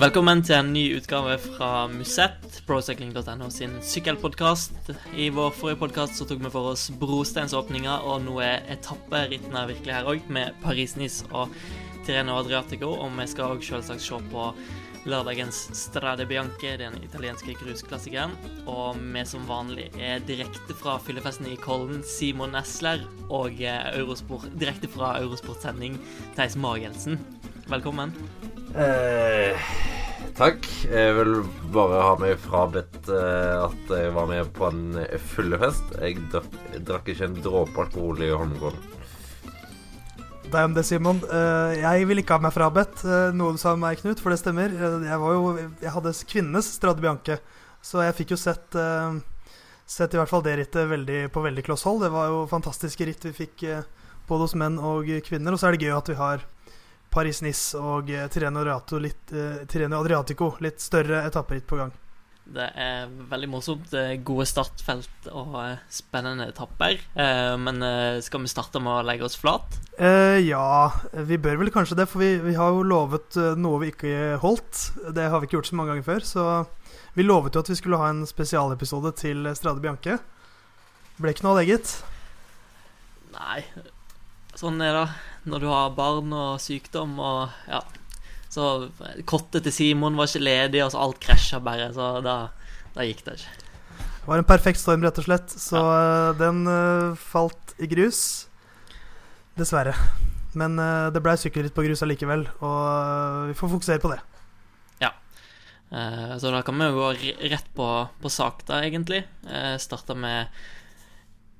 Velkommen til en ny utgave fra Musett, procycling.no sin sykkelpodkast. I vår forrige podkast tok vi for oss brosteinsåpninga, og nå er etapperittene virkelig her òg, med Paris-Nice og Tireno Adriatico. Og vi skal òg selvsagt se på lørdagens Strade Bianche, den italienske grusklassikeren. Og vi som vanlig er direkte fra fyllefesten i Kollen, Simon Nesler, og Eurosport, direkte fra Eurosport-sending, Theis Magelsen. Velkommen. Eh, takk. Jeg vil bare ha meg frabedt eh, at jeg var med på en fyllefest. Jeg drakk, drakk ikke en dråpe alkohol i Holmenkollen. Det er om det, Simon. Eh, jeg vil ikke ha meg frabedt eh, noe du sa om meg, Knut, for det stemmer. Eh, jeg var jo Jeg hadde kvinnenes Strade Bianche, så jeg fikk jo sett eh, Sett i hvert fall det rittet veldig, på veldig kloss hold. Det var jo fantastiske ritt vi fikk eh, både hos menn og kvinner. Og så er det gøy at vi har Paris-Nice og Tireno Adriatico litt, eh, Adriatico, litt større etapperitt på gang. Det er veldig morsomt. Gode startfelt og eh, spennende etapper. Eh, Men eh, skal vi starte med å legge oss flat? Eh, ja, vi bør vel kanskje det, for vi, vi har jo lovet eh, noe vi ikke holdt. Det har vi ikke gjort så mange ganger før, så vi lovet jo at vi skulle ha en spesialepisode til Strade Bianche. Ble ikke noe av det, gitt. Nei, sånn er det når du har barn og sykdom og ja. Så kottet til Simon var ikke ledig, og så alt krasja bare, så da, da gikk det ikke. Det var en perfekt storm, rett og slett, så ja. den uh, falt i grus. Dessverre. Men uh, det blei sykkelritt på grus allikevel, og uh, vi får fokusere på det. Ja. Så da kan vi jo gå rett på, på sak, da, egentlig. Uh, Starte med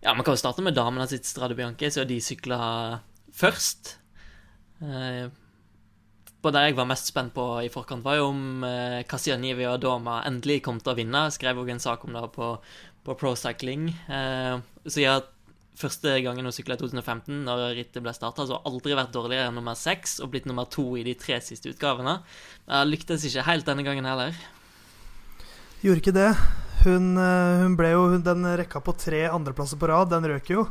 Ja, man kan jo starte med damene sitt Strade Bianche, så de sykla først. Eh, På det jeg var mest spent på i forkant, var jo om eh, Kassianivi og Doma endelig kom til å vinne. Jeg skrev òg en sak om det på, på Pro Cycling. Eh, Så ja, Første gangen hun sykla i 2015, når rittet ble starta, så har hun aldri vært dårligere enn nummer seks og blitt nummer to i de tre siste utgavene. Jeg lyktes ikke helt denne gangen heller. Gjorde ikke det. Hun, eh, hun ble jo Den rekka på tre andreplasser på rad, den røk jo.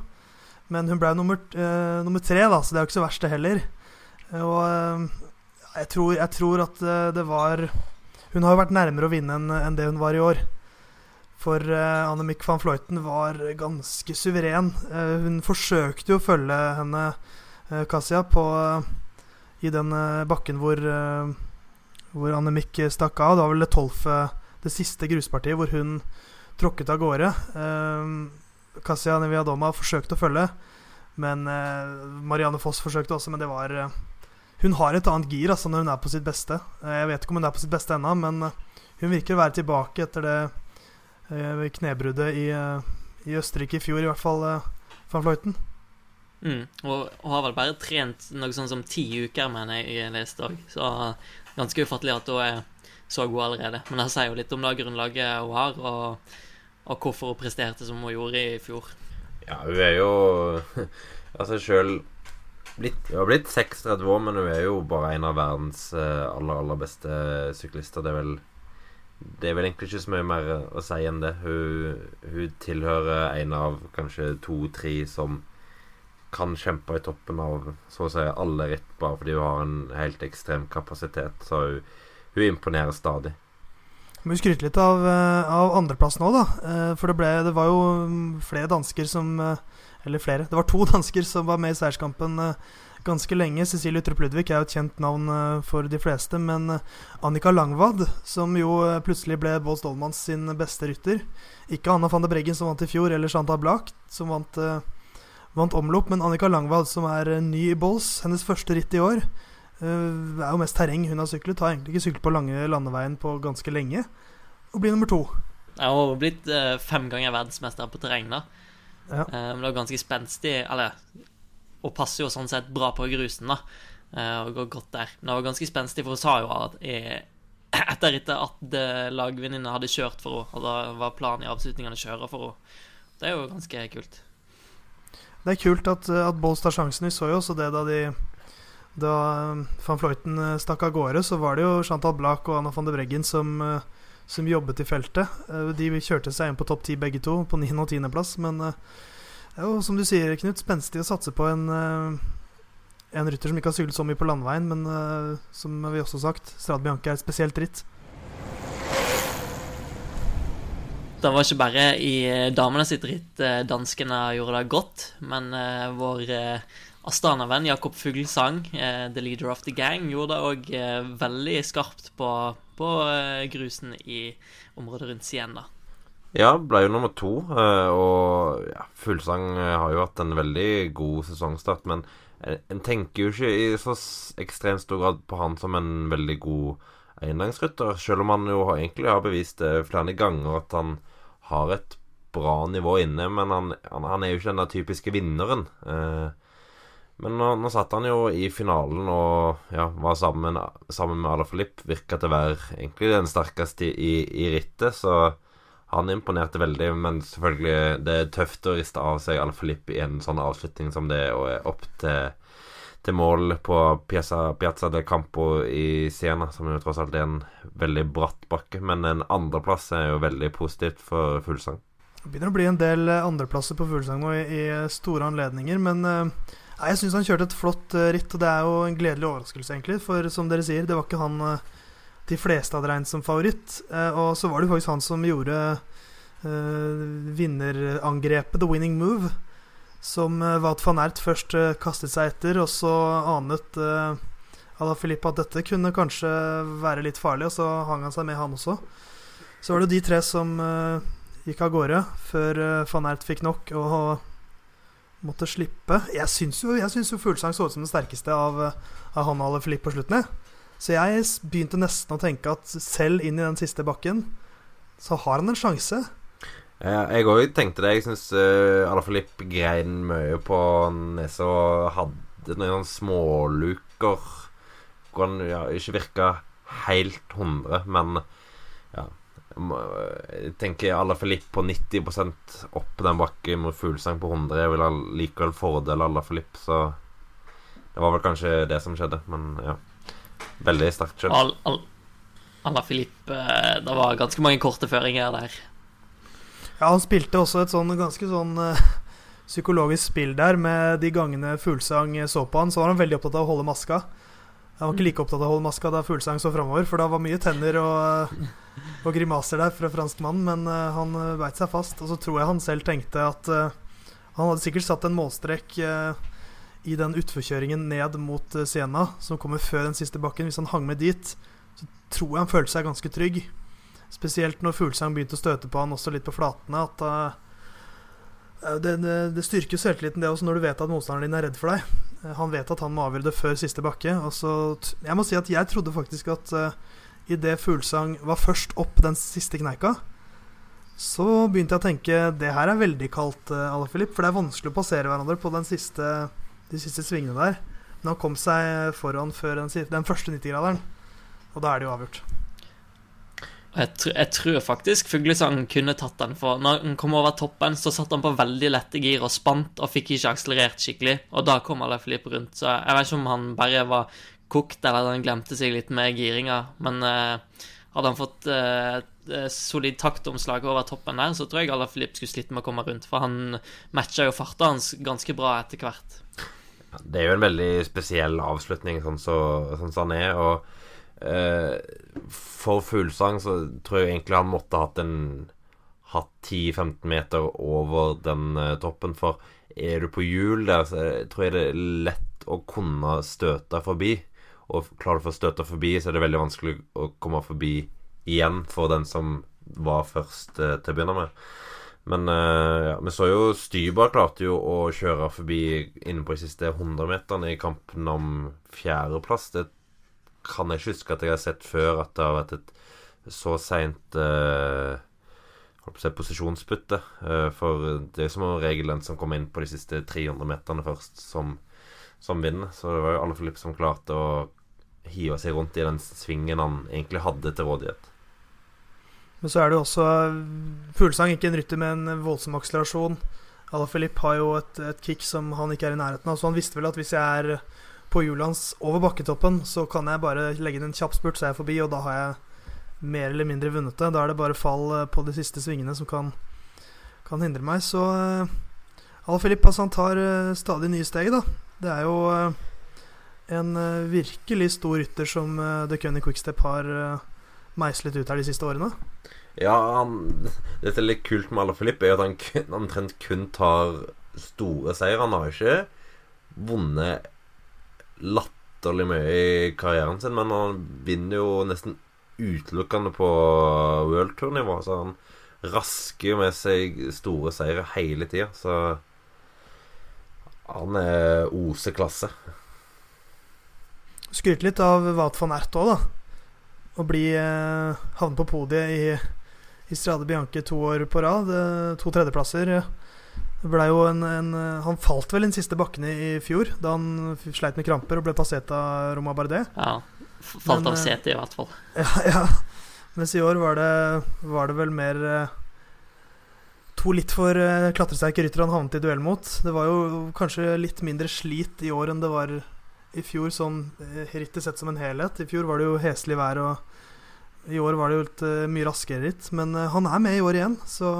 Men hun ble nummer, uh, nummer tre, da, så det er jo ikke så verst, det heller. Og uh, jeg, tror, jeg tror at det var Hun har jo vært nærmere å vinne enn en det hun var i år. For uh, Annemiek van Fløyten var ganske suveren. Hun forsøkte jo å følge henne, Kasia, på, i den bakken hvor, uh, hvor Annemiek stakk av. Det var vel det tolvte det siste gruspartiet hvor hun tråkket av gårde. Kasia Neviadoma forsøkte å følge, men eh, Marianne Foss forsøkte også, men det var eh, Hun har et annet gir altså, når hun er på sitt beste. Eh, jeg vet ikke om hun er på sitt beste ennå, men hun virker å være tilbake etter det knebruddet i, i Østerrike i fjor, i hvert fall van Vleuten. Mm. Og, og har vel bare trent noe sånn som ti uker, mener jeg jeg leste òg. Så ganske ufattelig at hun er så god allerede. Men det sier jo litt om det grunnlaget hun har, og, og hvorfor hun presterte som hun gjorde i fjor. Ja, hun er jo Altså sjøl Hun har blitt 36 år, men hun er jo bare en av verdens eh, aller, aller beste syklister. Det er vel Det er vel egentlig ikke så mye mer å si enn det. Hun, hun tilhører en av kanskje to-tre som kan kjempe i toppen av så å si alle ritt, bare fordi hun har en helt ekstrem kapasitet. Så hun, hun imponerer stadig. Må jo skryte litt av, eh, av andreplassen òg, da. Eh, For det, ble, det var jo mm, flere dansker som eh, Eller flere. Det var to dansker som var med i seierskampen ganske lenge. Cecilie Utrup Ludvig er jo et kjent navn for de fleste. Men Annika Langvad, som jo plutselig ble Bård Stolmans sin beste rytter Ikke Anna van de Breggen, som vant i fjor, eller Shanta Blak, som vant, vant omlopp, men Annika Langvad, som er ny i Bolls. Hennes første ritt i år. Det er jo mest terreng hun har syklet. Har egentlig ikke syklet på lange landeveien på ganske lenge. Og blir nummer to. Jeg har blitt uh, fem ganger verdensmester på terreng, da. Ja. Uh, men det var ganske spenstig, eller Og passer jo sånn sett bra på grusen, da. Og går godt der. Men det var ganske spenstig, for hun sa jo at i, etter at lagvenninna hadde kjørt for henne. Og da var planen i avslutningen å kjøre for henne. Det er jo ganske kult. Det er kult at, at Bolls tar sjansen. Vi så jo også det da de Da um, van Vleuten eh, stakk av gårde, så var det jo Chantal Blak og Anna van de Breggen som, eh, som jobbet i feltet. Eh, De kjørte seg inn på topp ti begge to, på 9. og 10. plass. Men jo som du sier, Knut, spenstig å satse på en, en rytter som ikke har syklet så mye på landeveien, men som vi også har sagt, Strad Bianca er et spesielt ritt. Det var ikke bare i damene sitt ritt danskene gjorde det godt, men vår Astana-venn Jakob Fuglesang, the leader of the gang, gjorde det òg veldig skarpt på, på grusen i området rundt Sien, da. Ja, ble jo nummer to. Og ja, Fuglesang har jo hatt en veldig god sesongstart, men en tenker jo ikke i så ekstremt stor grad på han som en veldig god engangsrytter, selv om han jo egentlig har bevist flere ganger at han har et bra nivå inne, men han, han er jo ikke den der typiske vinneren. Eh, men nå, nå, satt han jo i finalen og ja, var sammen, sammen med Alaphilippe. Virka til å være egentlig den sterkeste i, i rittet, så han imponerte veldig, men selvfølgelig det er tøft å riste av seg Ala Filip i en sånn avslutning som det og er opp til, til mål på Piazza, Piazza, del Campo i Siena, som jo tross alt er en veldig bratt bakke. Men en andreplass er jo veldig positivt for Fuglesang. Det begynner å bli en del andreplasser på Fuglesang nå i, i, store anledninger, men uh, jeg syns han kjørte et flott uh, ritt, og det er jo en gledelig overraskelse, egentlig. For som dere sier, det var ikke han uh, de fleste hadde regnet som favoritt. Eh, og så var det faktisk han som gjorde uh, vinnerangrepet, the winning move, som eh, Wout van Ert først kastet seg etter, og så anet Ala Filip at dette kunne kanskje være litt farlig, og så hang han seg med, han også. Så var det de tre som gikk av gårde før van Ert fikk nok og måtte slippe. Jeg syns jo, jeg jo Fuglesang så ut som den sterkeste av, av han og Filip på slutten. Så jeg begynte nesten å tenke at selv inn i den siste bakken, så har han en sjanse. Ja, jeg òg tenkte det. Jeg syns uh, eh, Alaphilippe grein mye på nesa og hadde noen småluker hvor han ja, ikke virka helt 100, men ja Jeg tenker Alaphilippe på 90% opp den bakken mot Fuglesang på 100. Jeg vil ha likevel fordele Alaphilippe, så det var vel kanskje det som skjedde, men ja. Veldig sterkt kjørt. Al, al, Alla Filip eh, Det var ganske mange korte føringer der. Ja, han spilte også et sånn ganske sånn uh, psykologisk spill der. Med de gangene Fuglesang så på han, så var han veldig opptatt av å holde maska. Han var ikke like opptatt av å holde maska da Fuglesang så framover, for da var mye tenner og, uh, og grimaser der fra franskmannen, men uh, han uh, beit seg fast. Og så tror jeg han selv tenkte at han hadde sikkert satt en målstrek i den utforkjøringen ned mot uh, Siena, som kommer før den siste bakken, hvis han hang med dit, så tror jeg han følte seg ganske trygg. Spesielt når Fuglesang begynte å støte på han også litt på flatene. At uh, det, det, det, styrker selvtilliten, det også, når du vet at motstanderen din er redd for deg. Uh, han vet at han må avgjøre det før siste bakke. Og så, jeg må si at jeg trodde faktisk at uh, idet Fuglesang var først opp den siste kneika, så begynte jeg å tenke det her er veldig kaldt, uh, Alaphilippe. For det er vanskelig å passere hverandre på siste de siste svingene der. Men han kom seg foran før den, den første 90-graderen, og da er det jo avgjort. Jeg, tr jeg, tror faktisk Fuglesang kunne tatt den, for når han kom over toppen, så satt han på veldig lette gir og spant og fikk ikke akselerert skikkelig, og da kom alle Filip rundt, så jeg vet ikke om han bare var kokt, eller han glemte seg litt med giringa, men eh, hadde han fått eh, solid taktomslag over toppen der, så tror jeg alle Filip skulle slitt med å komme rundt, for han matcha jo farta hans ganske bra etter hvert. Det er jo en veldig spesiell avslutning, sånn som så, sånn han er. Og eh, for Fuglesang så tror jeg egentlig han måtte hatt en Hatt 10-15 meter over den eh, toppen. For er du på hjul der, så tror jeg det er lett å kunne støte forbi. Og klarer du å få støte forbi, så er det veldig vanskelig å komme forbi igjen for den som var først eh, til å begynne med. Men ja, vi så jo Styber klarte jo å kjøre forbi inne på de siste 100 meterne i kampen om fjerdeplass. Det kan jeg ikke huske at jeg har sett før, at det har vært et så seint å si posisjonsbytte. Uh, for det er som regel den som kommer inn på de siste 300 meterne først, som, som vinner. Så det var jo alle Filip som klarte å hive seg rundt i den svingen han egentlig hadde til rådighet. Men så er det jo også Fuglesang ikke en rytter med en voldsom akselerasjon. Ala Filip har jo et, et, kick som han ikke er i nærheten av, så han visste vel at hvis jeg er på hjulet over bakketoppen, så kan jeg bare legge inn en kjapp spurt, så er jeg forbi, og da har jeg mer eller mindre vunnet det. Da er det bare fall eh, på de siste svingene som kan, kan hindre meg. Så uh, Ala Filip altså, han tar uh, stadig nye steg, da. Det er jo En eh, virkelig stor rytter som The Cunny Quickstep har meislet ut her de siste årene. Ja, han, det som er litt kult med Alaphilippe, er at han omtrent kun tar store seier. Han har ikke vunnet latterlig mye i karrieren sin, men han vinner jo nesten utelukkende på World Tour-nivå. Så han rasker jo med seg store seire hele tida. Så han er oseklasse. Skryte litt av Wat van Ert òg, da. Å bli eh, havne på podiet i, i Strade Bianche to år på rad. Eh, to tredjeplasser. Ble jo en, en, Han falt vel i den siste bakken i fjor, da han sleit med kramper og ble passert av Roma Bardet. Ja. Falt Men, av eh, setet, i hvert fall. Ja, ja. Mens i år var det, var det vel mer eh, To litt for eh, klatresterke ryttere han havnet i duell mot. Det var jo kanskje litt mindre slit i år enn det var i fjor, sånn rittet sett som en helhet. I fjor var det jo heslig vær, og i år var det jo litt mye raskere ritt. Men han er med i år igjen, så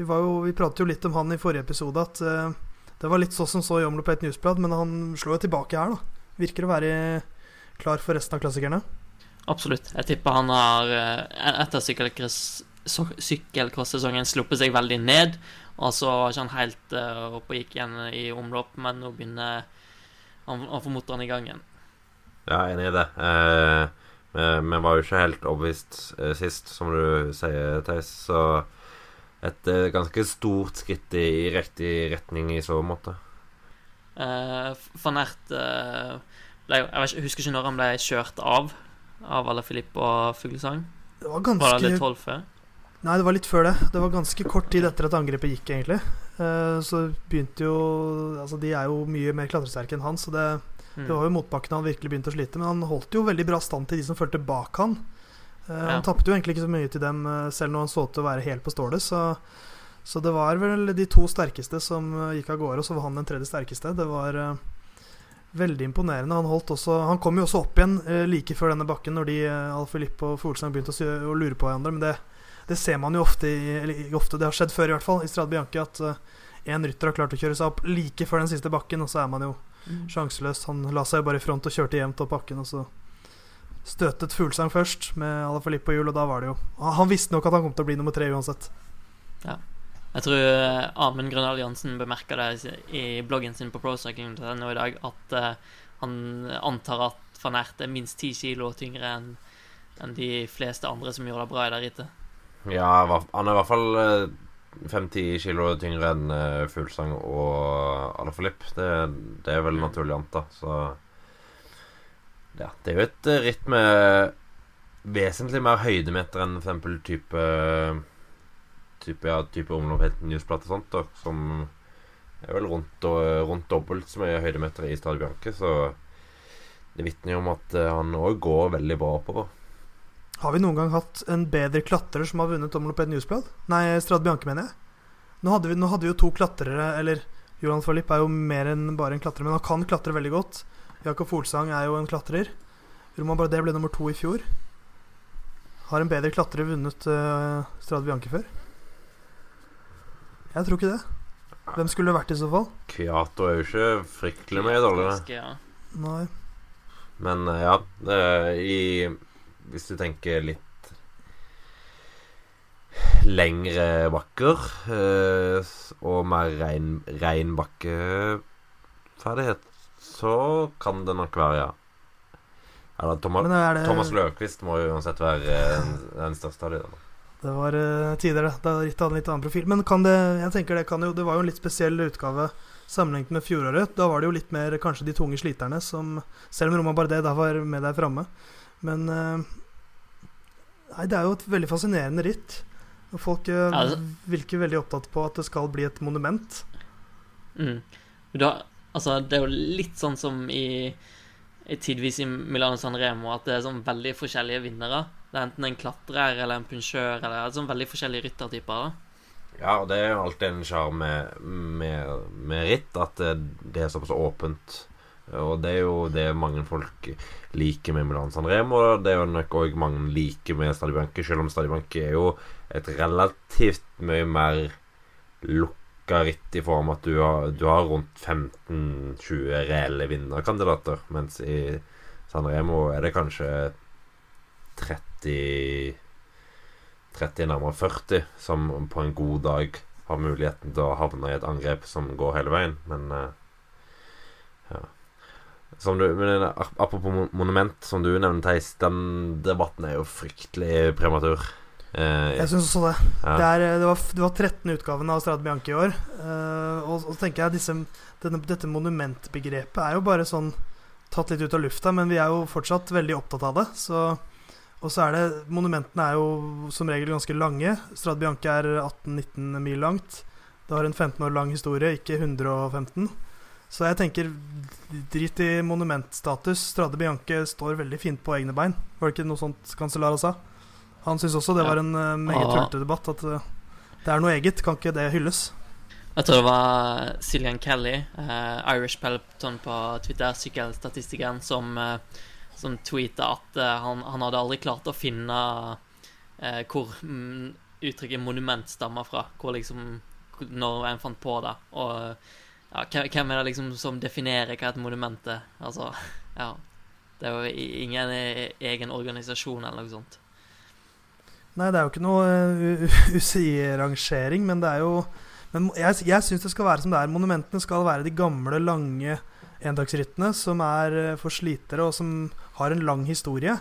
vi, var jo, vi pratet jo litt om han i forrige episode, at uh, det var litt så som så i omlopp på et newsblad, men han slår jo tilbake her, da. Virker å være klar for resten av klassikerne. Absolutt. Jeg tipper han har eh, etter sykkelcross- so- sykkelcross-sesongen sluppet seg veldig ned. Og så var ikke han helt uh, oppe og gikk igjen i omlopp, men nå begynner han å få motoren i gang igjen. Ja, jeg er enig i det. Eh, vi, vi var jo ikke helt overbevist sist, som du sier, Theis. Så et eh, ganske stort skritt i, riktig retning i så måte. Uh, Van Ert uh, ble Jeg ikke, jeg husker ikke når han ble kjørt av av Ala Filip og Fuglesang. Det var Var det litt før? Nei, det var litt før det. Det var ganske kort tid etter at angrepet gikk, egentlig. Uh, så begynte jo Altså, de er jo mye mer klatresterke enn han, så det, Mm. det var jo motbakken han virkelig begynte å slite. Men han holdt jo veldig bra stand til de som fulgte bak han. Eh, Ja. Han tapte jo egentlig ikke så mye til dem, eh, selv når han så ut til å være helt på stålet. Så, så det var vel de to sterkeste som eh, gikk av gårde, og så var han den tredje sterkeste. Det var eh, veldig imponerende. Han, holdt også, han kom jo også opp igjen eh, like før denne bakken, når de uh, Alfilippe og Fuglesang begynte å, å lure på hverandre. Men det, det ser man jo ofte, i, eller ofte, det har skjedd før i hvert fall, i Strade Bianche, at én rytter har klart å kjøre seg opp like før den siste bakken, og så er man jo Mm. sjanseløs. Han la seg jo bare i front og kjørte jevnt opp bakken, og så støtet Fuglesang først med Alaphilippe på hjul, og da var det jo Han han visste nok at han kom til å bli nummer tre uansett. Ja. Jeg tror eh, Amund Grøndahl Jansen bemerka det i bloggen sin på procycling.no i dag, at eh, han antar at van Ert er minst ti kilo tyngre enn enn de fleste andre som gjorde det bra i det rittet. Ja, han er i hvert fall eh, 5-10 kilo tyngre enn uh, Fuglsang og Alaphilippe. Det, det er vel naturlig å anta, så Ja, det er jo et eh, ritt med vesentlig mer høydemeter enn eksempel type Type, ja, type og sånt, da, som er vel rundt, rundt dobbelt så mye høydemeter i Stade Bianche, så det vitner jo om at eh, han òg går veldig bra oppover. Har vi noen gang hatt en bedre klatrer som har vunnet Omloped Newsblad? Nei, Strad Bianche, mener jeg. Nå hadde, vi, nå hadde vi jo to klatrere, eller Johan Philipp er jo mer enn bare en klatrer, men han kan klatre veldig godt. Jakob Folsang er jo en klatrer. Roman Bardet ble nummer to i fjor. Har en bedre klatrer vunnet uh, Strade Bianche før? Jeg tror ikke det. Hvem skulle det vært i så fall? Kyato er jo ikke fryktelig mye dårligere. Nei. Men uh, ja, er i Hvis du tenker litt lengre bakker eh, og mer rein, rein bakkeferdighet, så kan det nok være, ja. Eller Thomas, det Thomas Løkvist må jo uansett være eh, den største av de. Det var uh, tider, det. Det gitt han litt annen profil. Men kan det Jeg tenker det kan jo Det var jo en litt spesiell utgave sammenlignet med fjoråret. Da var det jo litt mer kanskje de tunge sliterne som Selv om Roma Bardet da var med der framme. Men eh, Nei, det er jo et veldig fascinerende ritt. Folk Ja, virker veldig opptatt på at det skal bli et monument. Mm. Da, altså, det er jo litt sånn som i, i tidvis i Milano San Remo, at det er sånn veldig forskjellige vinnere. Det er enten en klatrer eller en punsjør eller sånn veldig forskjellige ryttertyper. da. Ja, og det er jo alltid en sjarm med, med, med ritt, at det, er såpass åpent. Og det er jo det mange folk liker med Milan San Remo, og det er jo nok òg mange liker med Stadibanke, selv om Stadibanke er jo et relativt mye mer lukka rekka ritt i form at du har, du har rundt 15-20 reelle vinnerkandidater, mens i San Remo er det kanskje 30 30 nærmere 40 som på en god dag har muligheten til å havne i et angrep som går hele veien, men uh, ja. Du, men apropos monument, som du nevnte, Theis, den debatten er jo fryktelig prematur. Uh, jeg syns også det. Ja. Det, er, det, var, det var 13 utgaven av Strade Bianchi i år. Uh, og, så tenker jeg disse, denne, dette monumentbegrepet er jo bare sånn tatt litt ut av lufta, men vi er jo fortsatt veldig opptatt av det. Så og så er det Monumentene er jo som regel ganske lange. Strade Bianche er 18-19 mil langt. Det har en 15 år lang historie, ikke 115. Så jeg tenker drit i monumentstatus. Strade Bianche står veldig fint på egne bein. Var det ikke noe sånt Cancellara sa? Han syns også det var en uh, meget tullete debatt. At uh, det er noe eget. Kan ikke det hylles? Jeg tror det var Cillian Kelly, uh, Irish Peloton på Twitter, sykkelstatistikeren, som uh, som tweeta at han, han, hadde aldri klart å finne hvor mm, uttrykket 'monument' stammer fra. Hvor liksom Når en fant på det. Og ja, hvem er det liksom som definerer hva et monument er? Altså, ja Det er jo ingen e, egen organisasjon eller noe sånt. Nei, det er jo ikke noe uh, UCI-rangering, men det er jo Men jeg, jeg syns det skal være som det er. Monumentene skal være de gamle, lange endagsrittene som er for slitere, og som har en lang historie.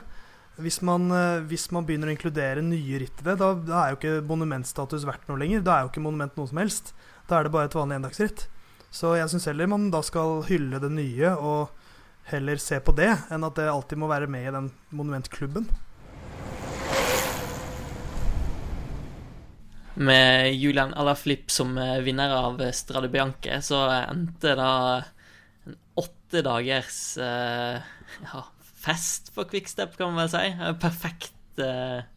Hvis man, eh, hvis man begynner å inkludere nye ritt i det, da, da, er jo ikke monumentstatus verdt noe lenger. Da er jo ikke monument noe som helst. Da er det bare et vanlig endagsritt. Så jeg syns heller man da skal hylle det nye og heller se på det, enn at det alltid må være med i den monumentklubben. Med Julian Alaflip som eh, vinner av Strade Bianche, så endte da en åtte dagers ja, fest for Quickstep, kan man vel si. Perfekt,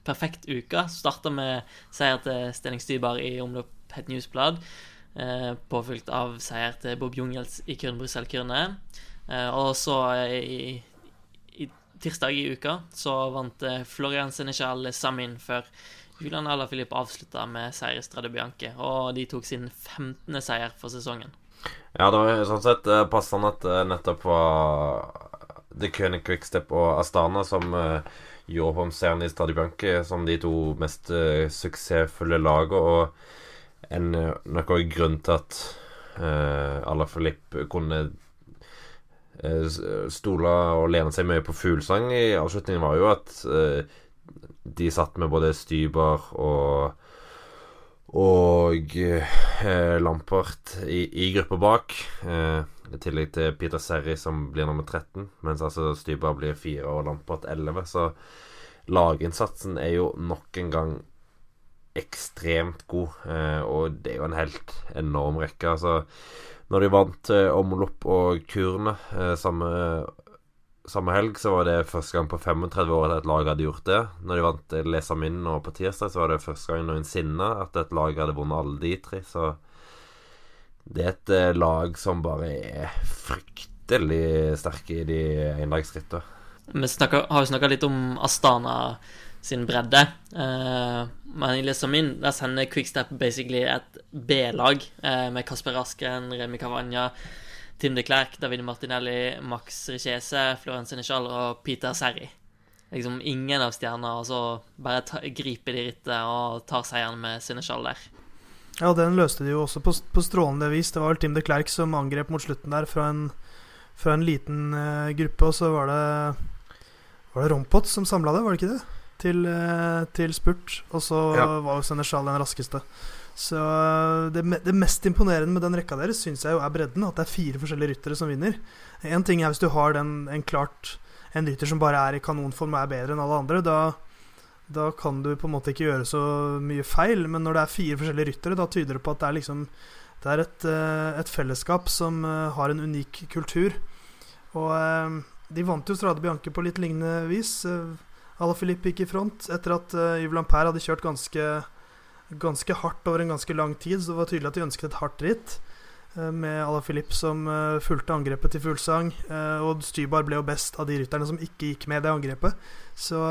perfekt uke. Starta med seier til Stenning Stybar i omløp Het Newsblad. Påfylt av seier til Bob Jungels i Kurn Brussel-Kyrne. Uh, og så i, i, tirsdag i uka så vant Florian Senechal Samin før Julian Alaphilippe avslutta med seier i Strade Bianche. Og de tok sin 15. seier for sesongen. Ja, det var sånn sett passende at nettopp var The König Quickstep og Astana som uh, gjorde om seieren i Strade Bianche som de to mest uh, suksessfulle lagene. Og en uh, nok òg grunn til at uh, Alaphilippe kunne stole og lene seg mye på fuglesang i avslutningen, var jo at de satt med både Styber og og eh, Lampert i, i gruppa bak. Eh, i tillegg til Peter Serri, som blir nummer 13, mens altså Styber blir 4 og Lampert 11. Så laginnsatsen er jo nok en gang ekstremt god, eh, og det er jo en helt enorm rekke. Altså, når de vant eh, omlopp og kurene eh, samme, samme, helg, så var det første gang på 35 år at et lag hadde gjort det. Når de vant eh, Lesa Min nå på tirsdag, så var det første gang noensinne at et lag hadde vunnet alle de tre. Så det er et uh, lag som bare er fryktelig sterke i de endagsrittene. Vi snakker, har jo snakka litt om Astana sin bredde. Uh, men i Lesamin der sender Quickstep basically et B-lag uh, med Kasper Askren, Remi Cavagna, Tim de Klerk, David Martinelli, Max Richese, Florence Senechal og Peter Serri. Liksom ingen av stjernene, og så bare ta, griper de rittet og tar seieren med Sinichal der. Ja, den løste de jo også på, på, strålende vis. Det var vel Tim de Klerk som angrep mot slutten der fra en, fra en liten uh, gruppe, og så var det Var det Rompot som samla det, var det ikke det? Til, uh, til spurt. Og så ja. var jo Sinichal den raskeste. Så eh, det, det, mest imponerende med den rekka deres syns jeg jo er bredden. At det er fire forskjellige ryttere som vinner. Én ting er hvis du har den, en klart En rytter som bare er i kanonform og er bedre enn alle andre. Da da kan du på en måte ikke gjøre så mye feil. Men når det er fire forskjellige ryttere, da tyder det på at det er liksom Det er et, eh, et fellesskap som eh, har en unik kultur. Og de vant jo Strade Bianche på litt lignende vis. Ala Filip gikk i front etter at Yves Lampert hadde kjørt ganske, ganske hardt over en ganske lang tid. Så det var tydelig at de ønsket et hardt ritt med Ala Filip som fulgte angrepet til fullsang. Og Stybar ble jo best av de rytterne som ikke gikk med det angrepet. Så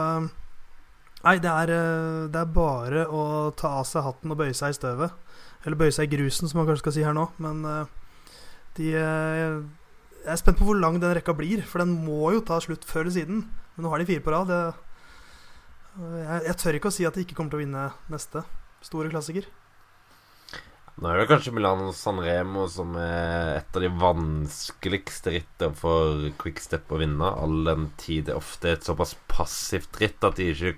Nei, det er, eh, det er bare å ta av seg hatten og bøye seg i støvet. Eller bøye seg i grusen, som man kanskje skal si her nå. Men eh, de eh, Jeg er spent på hvor lang den rekka blir, for den må jo ta slutt før eller siden. Men nå har de fire på rad. Jeg, jeg tør ikke å si at de ikke kommer til å vinne neste store klassiker. Nå er det kanskje Milano Sanremo som er et av de vanskeligste rittene for Quickstep å vinne, all den tid det ofte er et såpass passivt ritt at de ikke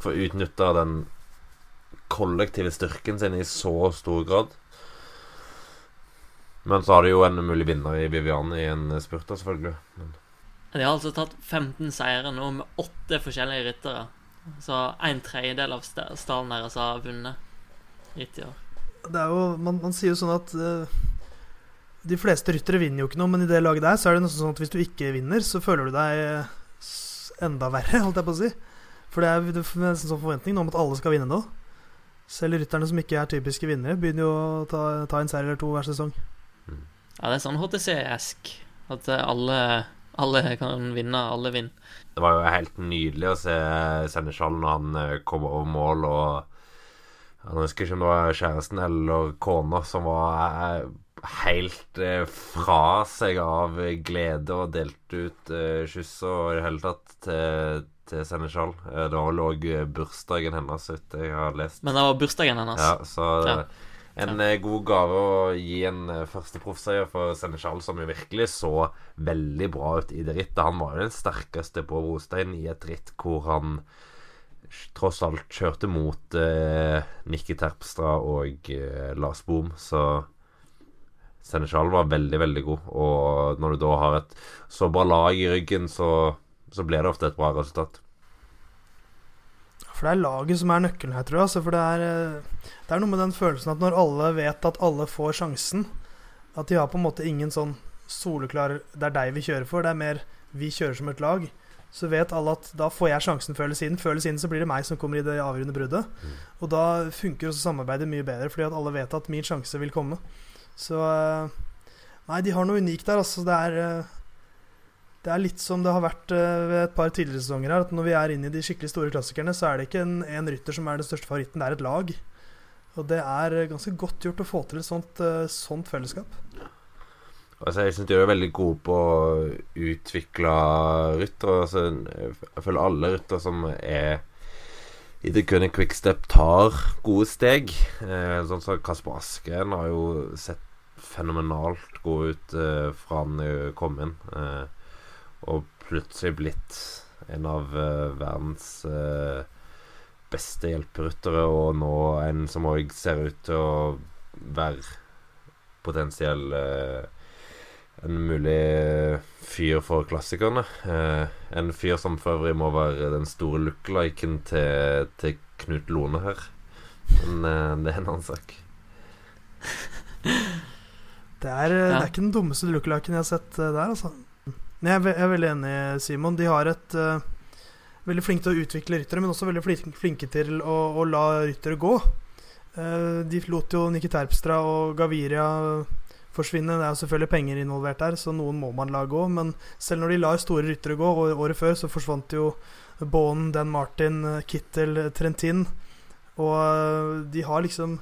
får utnytta den kollektive styrken sin i så stor grad. Men så har de jo en mulig vinner i Viviane i en spurt, selvfølgelig. Men De har altså tatt 15 seire nå med åtte forskjellige ryttere. Så en tredjedel av sta- stallen deres har vunnet hittil i år. Det er jo, man, man sier jo sånn at uh, de fleste ryttere vinner jo ikke noe, men i det laget der så er det nesten sånn at hvis du ikke vinner, så føler du deg enda verre, holdt jeg på å si. For det er det er nesten sånn forventning nå om at alle skal vinne nå. Selv rytterne som ikke er typiske vinnere, begynner jo å ta, ta en seier eller to hver sesong. Ja, det er sånn HTC-esk. At alle, alle kan vinne, alle vinner. det var jo helt nydelig å se Seneskjall når han eh, kom over mål og Jeg husker ikke om det var kjæresten eller kona som var eh, helt eh, fra seg av glede og delte ut kyss og i det hele tatt til, til Seneskjall. Eh, det var vel òg bursdagen hennes, så jeg har lest. Men det var bursdagen hennes. Ja, så Ja. En ja. god gave å gi en eh, første proffseier for Senechal, som jo virkelig så veldig bra ut i det rittet. Han var jo den sterkeste på brostein i et ritt hvor han tross alt kjørte mot eh, Nikki Terpstra og eh, Lars Boom, så Senechal var veldig, veldig god. Og når du da har et så bra lag i ryggen, så, så blir det ofte et bra resultat. For det er laget som er nøkkelen her, tror jeg. Altså, for det er, eh, det er noe med den følelsen at når alle vet at alle får sjansen, at de har på en måte ingen sånn soleklar Det er deg vi kjører for. Det er mer vi kjører som et lag. Så vet alle at da får jeg sjansen før eller siden. Før eller siden så blir det meg som kommer i det avgjørende bruddet. Og da funker også samarbeidet mye bedre, fordi at alle vet at min sjanse vil komme. Så eh, Nei, de har noe unikt der, altså. Det er eh, det er litt som det har vært eh, ved et par tidligere sesonger her, at når vi er inne i de skikkelig store klassikerne, så er det ikke en, en rytter som er den største favoritten, det er et lag. Og det er eh, ganske godt gjort å få til et sånt, eh, sånt fellesskap. Altså, jeg syns de er veldig gode på å utvikle ryttere. Altså, jeg føler alle ryttere som er i det kunne Quickstep, tar gode steg. Eh, sånn som Kasper Asken har jo sett fenomenalt god ut eh, fra han kom inn. Eh, og plutselig blitt en av eh, verdens eh, beste hjelperyttere, og nå en som òg ser ut til å være potensiell eh, en mulig fyr for klassikerne. Eh, en fyr som for øvrig må være den store lookliken til, til Knut Lone her. Men eh, det er en annen sak. Det er, ja. det er ikke den dummeste lookaliken jeg har sett der, altså. Men jeg er, veldig enig, Simon. De har et uh, Veldig flinke til å utvikle ryttere, men også veldig flinke til å, å la ryttere gå. Uh, de lot jo Nikki Terpstra og Gaviria forsvinne. Det er jo selvfølgelig penger involvert der, så noen må man la gå. Men selv når de lar store ryttere gå, og året før så forsvant jo Bonen, Dan Martin, Kittel, Trentin. Og eh, de har liksom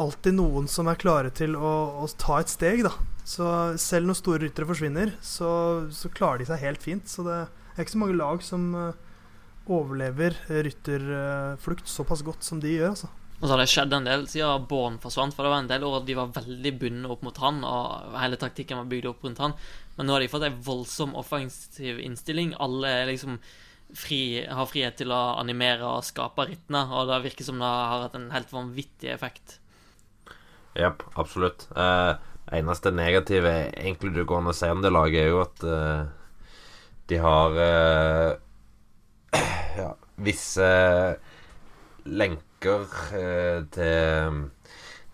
alltid noen som er klare til å, å ta et steg, da. Så selv når store ryttere forsvinner, så, så klarer de seg helt fint. Så det er ikke så mange lag som eh, overlever rytterflukt såpass godt som de gjør, altså. Og så har det skjedd en del siden Born forsvant, for det var en del år de var veldig bundet opp mot han, og hele taktikken var bygd opp rundt han. Men nå har de fått ei voldsom offensiv innstilling. Alle liksom fri, har frihet til å animere og skape rittene, og det virker som det har hatt en helt vanvittig effekt. Jepp, absolutt. Eh, eneste negative egentlig du går an å si om det laget, er jo at eh, de har eh, ja, visse lenker eh, til,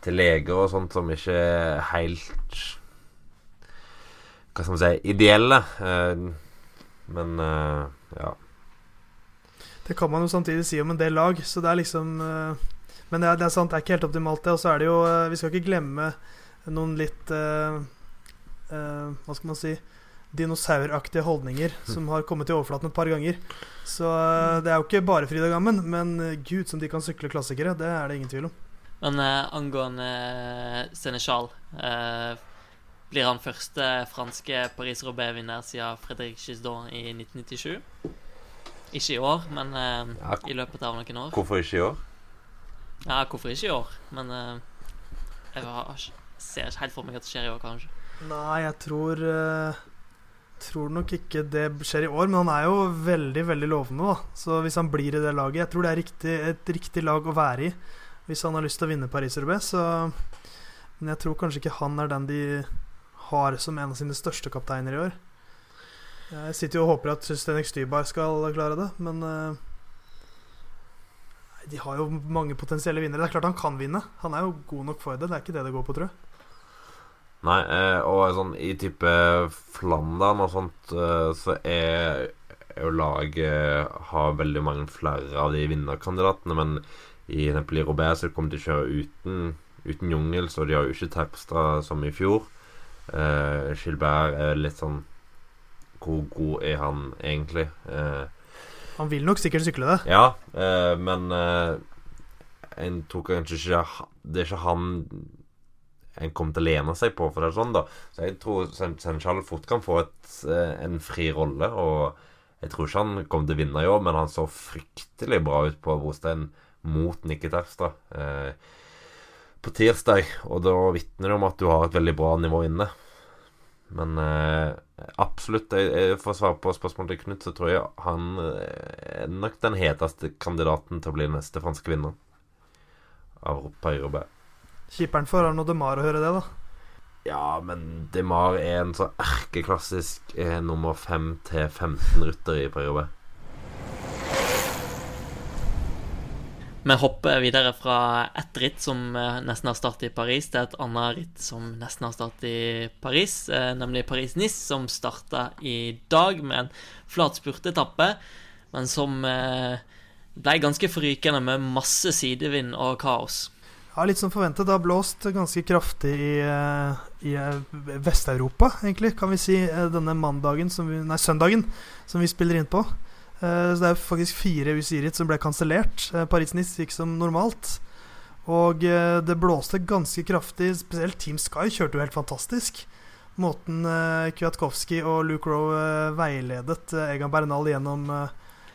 til leger og sånt som ikke er helt Hva skal man si ideelle. Eh, men eh, ja. Det kan man jo samtidig si om en del lag, så det er liksom eh, Men det er, det er sant, det er ikke helt optimalt, det. Og så er det jo eh, Vi skal ikke glemme noen litt uh, uh, Hva skal man si dinosauraktige holdninger som har kommet til overflaten et par ganger. Så uh, det er jo ikke bare Frida gammen, men gud som de kan sykle klassikere. Det er det ingen tvil om. Men angående Senechal Seneschal eh, Blir han første franske Paris-Roubais-vinner siden Fredrik Gisdon i 1997? Ikke i år, men eh, Ja, i løpet av noen år. hvorfor ikke i år? Ja, hvorfor ikke i år? Men uh, jeg har, ser ikke helt for meg at det skjer i år, kanskje. Nei, jeg tror uh, Tror nok ikke det skjer i år, men han er jo veldig veldig lovende. da Så hvis han blir i det laget Jeg tror det er riktig, et riktig lag å være i hvis han har lyst til å vinne Paris-Roubais. Men jeg tror kanskje ikke han er den de har som en av sine største kapteiner i år. Jeg sitter jo og håper at Stenek Stybar skal klare det, men nei, De har jo mange potensielle vinnere. Det er klart han kan vinne. Han er jo god nok for det. Det er ikke det det går på, tror jeg. Nei, eh, og sånn i type Flandern og sånt, eh, så er jo laget har veldig mange flere av de vinnerkandidatene, men i Nepali Robert så kommer de til å kjøre uten, uten jungel, så de har jo ikke Terpstra som i fjor. Eh, Gilbert er litt sånn Hvor god er han egentlig? Eh, Han vil nok sikkert sykle det. ja, eh, men eh, en tror kanskje ikke Det er ikke han en kommer til å lene seg på, for det er sånn, da. Så jeg tror Sen- Senchal fort kan få et, eh, en fri rolle, og jeg tror ikke han kommer til å vinne i år, men han så fryktelig bra ut på brostein mot Nikki Terpstra eh, på tirsdag, og da vitner det om at du har et veldig bra nivå inne. Men eh, absolutt, jeg, jeg får svare på spørsmålet til Knut, så tror jeg han eh, er nok den heteste kandidaten til å bli neste franske vinner av Paris-Roubaix. Keeperen for Arno Demar å høre det, da. Ja, men DeMar er en så erkeklassisk eh, nummer 5 til 15-rytter i Paris-Roubaix. Vi hopper videre fra ett ritt som eh, nesten har startet i Paris, til et annet ritt som nesten har startet i Paris, eh, nemlig Paris-Nice, som starta i dag med en flat spurtetappe, men som eh, ble ganske forrykende med masse sidevind og kaos. Ja, Litt som forventet. Det har blåst ganske kraftig i, i Vest-Europa, egentlig, kan vi si, denne mandagen som vi, Nei, søndagen som vi spiller inn på. Eh, Så det er faktisk fire UCI-ritt som ble kansellert. Eh, Paris-Nice gikk som normalt. Og eh, det blåste ganske kraftig. Spesielt Team Sky kjørte jo helt fantastisk. Måten Kwiatkowski og Luke Rowe veiledet Egan Bernal gjennom,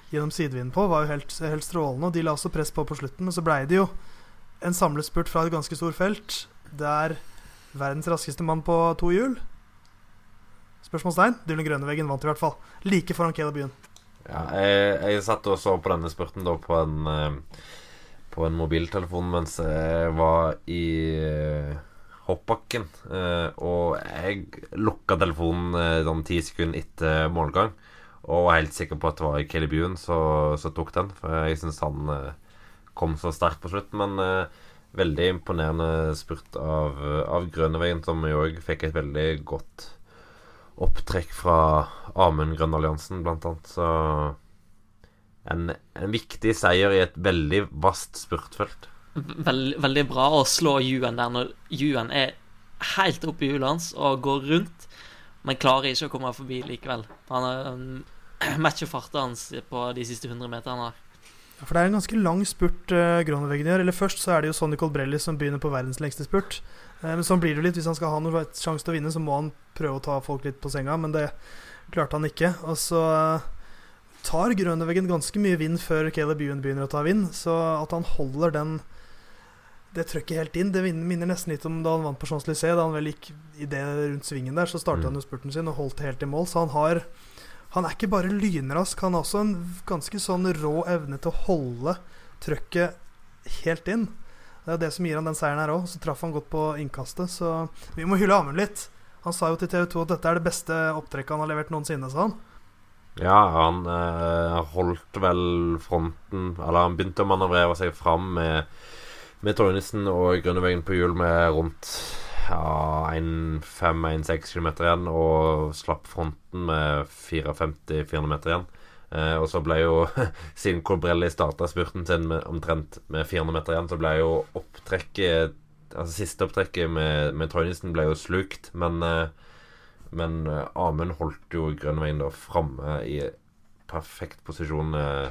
gjennom sidevinden på, var jo helt, helt strålende. Og de la også press på på slutten, men så blei det jo en samlespurt fra et ganske stort felt, der verdens raskeste mann på to hjul Spørsmålstegn? Dylan Grønneveggen vant i hvert fall. Like foran Caleb Ewan. Ja, jeg, jeg satt og så på denne spurten da på en eh, På en mobiltelefon mens jeg var i eh, hoppbakken. Eh, og jeg lukka telefonen sånn ti sekunder etter målgang. Og var helt sikker på at det var Kelly Buen som tok den. For jeg syns han kom så sterkt på slutt. Men veldig imponerende spurt av, av Grønneveien, som jo òg fikk et veldig godt opptrekk fra Amund Grønn Alliansen, blant annet. Så en, en viktig seier i et veldig vast spurtfelt. Veld, veldig bra å slå Ewan der når Ewan er helt oppe i hjulet hans og går rundt, men klarer ikke å komme forbi likevel. Han um, matcher farten hans på de siste 100 meterne. For det er en ganske lang spurt uh, Grønneveggen gjør. Eller først så er det jo Sonny Colbrelli som begynner på verdens lengste spurt. Eh, men sånn blir det litt. Hvis han skal ha noen sjanse til å vinne, så må han prøve å ta folk litt på senga, men det klarte han ikke. Og så eh, tar Grønneveggen ganske mye vind før Caleb Ewan begynner å ta vind, så at han holder den det trøkket helt inn. Det minner nesten litt om da han vant på Champs-Élysées. Da han vel gikk i det rundt svingen der, så startet Mm. han jo spurten sin og holdt helt i mål. Så han har Han er ikke bare lynrask, han har også en ganske sånn rå evne til å holde trøkket helt inn. Det er det som gir han den seieren her òg. Så traff han godt på innkastet, så vi må hylle Amund litt. Han sa jo til TV 2 at dette er det beste opptrekket han har levert noensinne, sa han. Ja, han eh, holdt vel fronten Eller han begynte å manøvrere seg fram med, med Tornissen og Grønneveggen på hjul med rundt ja, 1,5-1,6 km igjen, og slapp fronten med 54-400 meter igjen. Eh, og så ble jo, siden Corbrelli starta spurten sin med, omtrent med 400 meter igjen, så ble jo opptrekket Altså siste opptrekket med, med Tornissen ble jo slukt, men eh, men eh, Amund holdt jo Grønveien da framme i perfekt posisjon eh,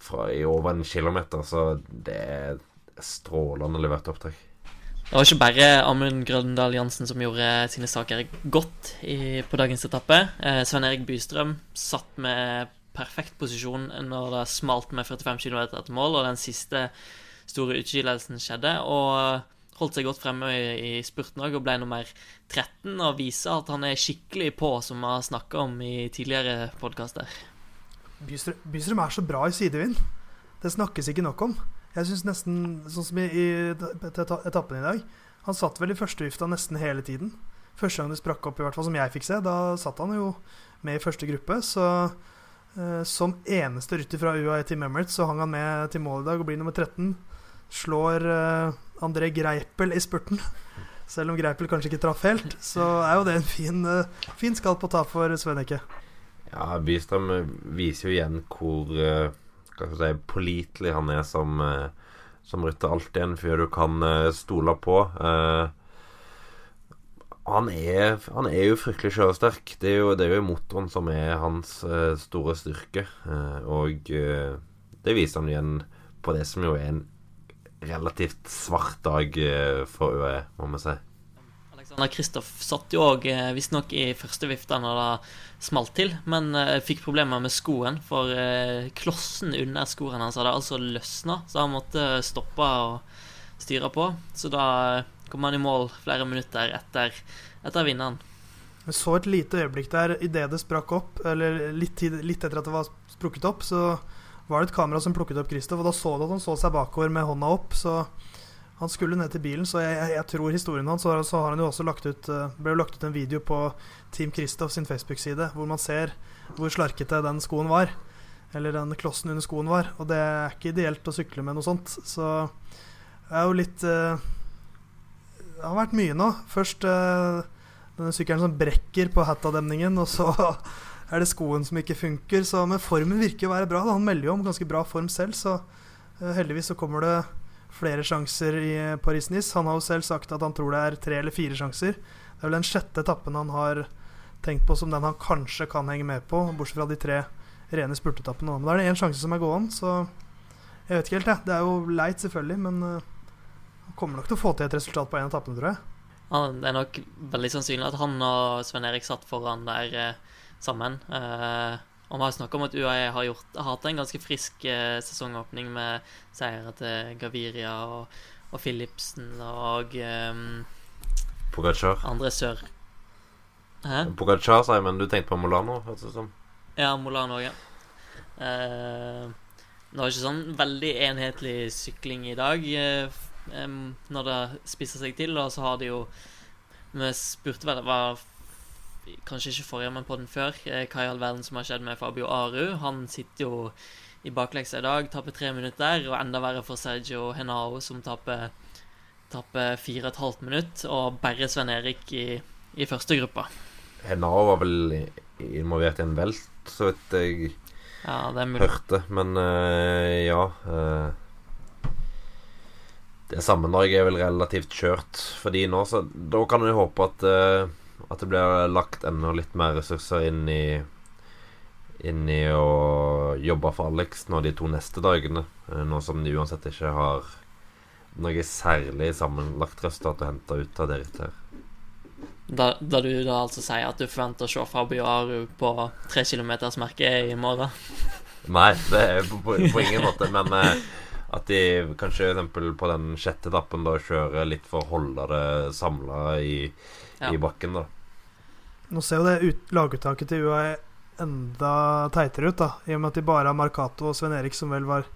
fra, i over en kilometer, så det er strålende levert opptrekk. Det var ikke bare Amund Grøndal Jansen som gjorde sine saker godt i, på dagens etappe. Eh, Svein Erik Bystrøm satt med perfekt posisjon når det smalt med 45 km etter mål, og den siste store utskillelsen skjedde. Og holdt seg godt fremme i, i spurten òg, og ble nummer 13. Og viser at han er skikkelig på, som vi har snakka om i tidligere podkaster. Bystrøm, er så bra i sidevind. Det snakkes ikke nok om. Jeg syns nesten Sånn som i, i etappen i dag. Han satt vel i førstevifta nesten hele tiden. Første gang det sprakk opp, i hvert fall som jeg fikk se, da satt han jo med i første gruppe. Så eh, som eneste rytter fra UAE Team Emirates så hang han med til mål i dag og blir nummer 13. Slår eh, André Greipel i spurten. Selv om Greipel kanskje ikke traff helt, så er jo det en fin, eh, fin skalp å ta for Svenneke. Ja, Bystrøm viser jo igjen hvor uh, si, pålitelig han er som, som rytter. Alltid en fyr du kan stole på. Han er, han, er, jo fryktelig kjøresterk. Det er jo, det er jo motoren som er hans store styrke. og det viser han igjen på det som jo er en relativt svart dag for ØE, må vi si. Alexander Kristoff satt jo òg visstnok i første vifte når det smalt til, men uh, fikk problemer med skoen, for uh, klossen under skoen hans hadde altså løsna, så han måtte stoppe og styre på. Så da kom han i mål flere minutter etter, etter vinneren. Jeg så et lite øyeblikk der idet det sprakk opp, eller litt, tid, litt, etter at det var sprukket opp, så var det et kamera som plukket opp Kristoff, og da så du at han så seg bakover med hånda opp. Så han skulle ned til bilen, så jeg, jeg, tror historien hans Så, så har han jo også lagt ut uh, ble lagt ut en video på Team Kristoff sin Facebook-side hvor man ser hvor slarkete den skoen var. Eller den klossen under skoen var. Og det er ikke ideelt å sykle med noe sånt. Så det er jo litt uh, Det har vært mye nå. Først uh, denne sykkelen som brekker på Hatta-demningen, og så er det skoen som ikke funker. Så, men formen virker å være bra. Da. Han melder jo om ganske bra form selv, så heldigvis så kommer det flere sjanser i Paris-Nice. Han har jo selv sagt at han tror det er tre eller fire sjanser. Det er vel den sjette etappen han har tenkt på som den han kanskje kan henge med på, bortsett fra de tre rene spurtetappene. Men da er det én sjanse som er gåen, så jeg vet ikke helt, jeg. Det er jo leit, selvfølgelig, men uh, kommer nok til å få til et resultat på én etappe, tror jeg. Ja, det er nok veldig sannsynlig at han og Svein Erik satt foran der eh, sammen. Eh, og vi har snakka om at UAE har, gjort, har hatt en ganske frisk eh, sesongåpning med seire til Gaviria og, og Philipsen og eh, Pogacar. andre sør. Hæ? Pogacar, sa jeg, men du tenkte på Molano? hørtes det som. Ja, Molano òg, ja. Eh, det var ikke sånn veldig enhetlig sykling i dag uh, um, når det spisser seg til. Og så har de jo Vi spurte vel det var kanskje ikke forrige, men på den før. Eh, hva i all verden som har skjedd med Fabio Aru? Han sitter jo i bakleksa i dag, taper tre minutter, og enda verre for Sergio Henao, som taper, taper fire og et halvt minutt, og bare Sven Erik i, i første gruppa. Henao var vel involvert i en velt, så vidt jeg ja, hørte, men uh, ja uh, Det sammendraget er vel relativt kjørt for de nå, så da kan vi håpe at uh, at det blir lagt enda litt mer ressurser inn i Inn i å jobbe for Alex nå de to neste dagene. Eh, nå som de uansett ikke har noe særlig sammenlagt resultat å hente ut av dere her. Da, da, du da altså sier at du forventer å se Fabio Aru på tre kilometersmerket i morgen? Nei, det er på, på, på ingen måte. Men eh, at de kanskje eksempel på den sjette etappen da kjører litt for å holde det samla i, ja. i bakken, da. Nå ser jo det ut, laguttaket til UAE enda teitere ut, da. I og med at de bare har Marcato og Sven Erik som vel var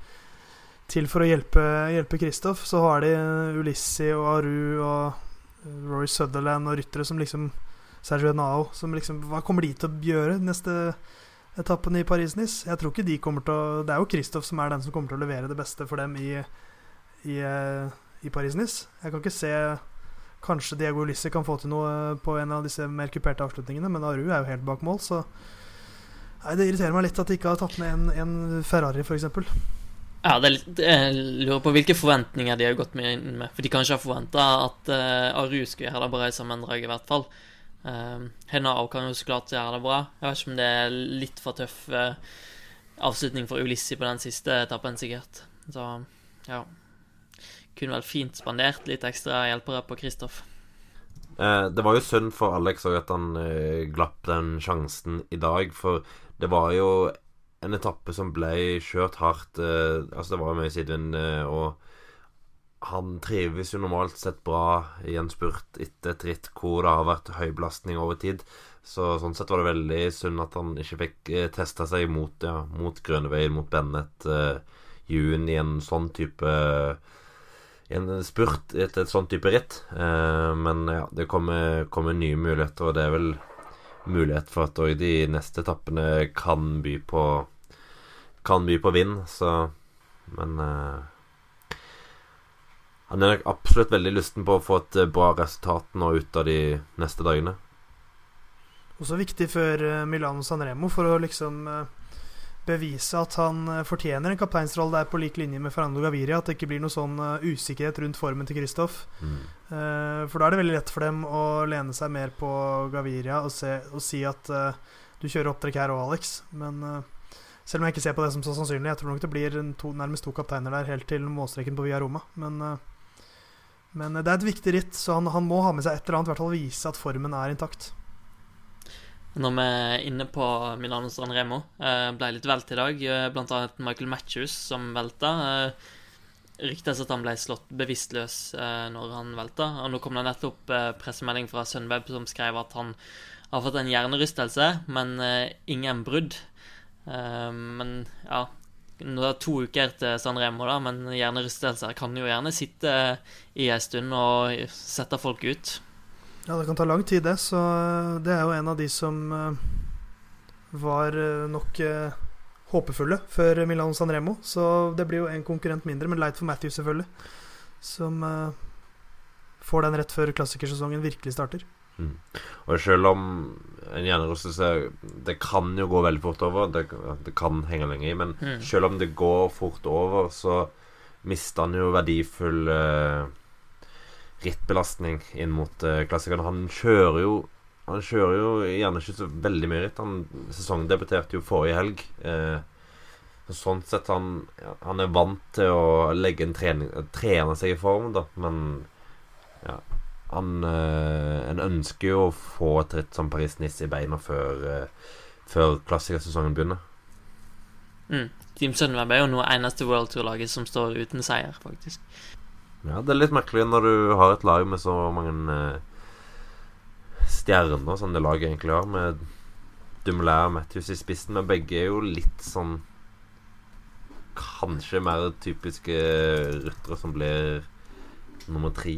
til for å hjelpe, hjelpe Kristoff. Så har de Ulissi og Aru og Rory Sutherland og ryttere som liksom Sergio Nao som liksom Hva kommer de til å gjøre neste etappen i Paris-Nice? Jeg tror ikke de kommer til å Det er jo Kristoff som er den som kommer til å levere det beste for dem i, i, eh, i Paris-Nice. Jeg kan ikke se Kanskje Diego Ulisse kan få til noe på en av disse mer kuperte avslutningene, men Aru er jo helt bak mål, så Nei, Det irriterer meg litt at de ikke har tatt med en, en Ferrari, f.eks. Ja, det er litt, jeg lurer på hvilke forventninger de har gått med inn med. For de kanskje har forventa at uh, Aru skulle gjøre det bra i sammendraget, i hvert fall. Uh, Henao kan jo så klart gjøre det bra. Jeg vet ikke om det er litt for tøff uh, avslutning for Ulissi på den siste etappen, sikkert. Så ja. Kunne vel fint spandert litt ekstra hjelpere på Kristoff. Eh, det var jo synd for Alex òg at han eh, glapp den sjansen i dag, for det var jo en etappe som ble kjørt hardt. Eh, altså, det var jo mye sidevind, eh, og han trives jo normalt sett bra i en spurt etter et ritt hvor det har vært høy belastning over tid. Så sånn sett var det veldig synd at han ikke fikk eh, testa seg mot, ja, mot Grønneveien, mot Bennett, eh, Jun i en sånn type i en spurt etter et sånn type ritt. Eh, men ja, det kommer, kommer, nye muligheter, og det er vel mulighet for at òg de neste etappene kan by på Kan by på vind, så Men eh, han er nok absolutt veldig lysten på å få et eh, bra resultat nå ut av de neste dagene. Også viktig før eh, Milano Sanremo for å liksom eh, bevise at han fortjener en kapteinsrolle der på lik linje med Fernando Gaviria. At det ikke blir noe sånn usikkerhet rundt formen til Kristoff. Mm. For da er det veldig lett for dem å lene seg mer på Gaviria og, se, og si at du kjører opptrekk her òg, Alex. Men selv om jeg ikke ser på det som så sannsynlig, jeg tror nok det blir to, nærmest to kapteiner der helt til målstreken på Via Roma. Men men det er et viktig ritt, så han, han må ha med seg et eller annet. I hvert fall vise at formen er intakt. Når vi er inne på Milano San Remo, eh, ble litt velt i dag. Eh, blant annet Michael Matthews som velta. Eh, ryktes at han ble slått bevisstløs når han velta. Og nå kom det nettopp pressemelding fra Sunweb som skrev at han har fått en hjernerystelse, men ingen brudd. Men ja, nå er det to uker til San Remo, da, men hjernerystelser kan jo gjerne sitte i ei stund og sette folk ut. Ja, det kan ta lang tid, det. Så eh, det er jo en av de som eh, var eh, nok håpefulle før Milano San Remo. Så det blir jo en konkurrent mindre, men leit for Matthew, selvfølgelig. Som får den rett før klassikersesongen virkelig starter. Mm. Og selv om en hjernerystelse Det kan jo gå veldig fort over. Det, det kan henge lenge i. Men mm. selv om det går fort over, så mister han jo verdifull uh, rittbelastning inn mot uh, klassikerne. Han kjører jo Han kjører jo gjerne ikke så veldig mye ritt. Han sesongdebuterte jo forrige helg. Uh, sånn sett han, han er vant til å legge en trening trene seg i form, da, men han øh, En ønsker jo å få et ritt som Paris-Nice i beina før, øh, før klassikersesongen begynner. Mm. Team Sunweb er jo nå eneste World Tour-laget som står uten seier, faktisk. Ja, det er litt merkelig når du har et lag med så mange øh, stjerner som det laget egentlig har, med Dumoulin og Matthews i spissen, men begge er jo litt sånn Kanskje mer typiske ryttere som blir nummer tre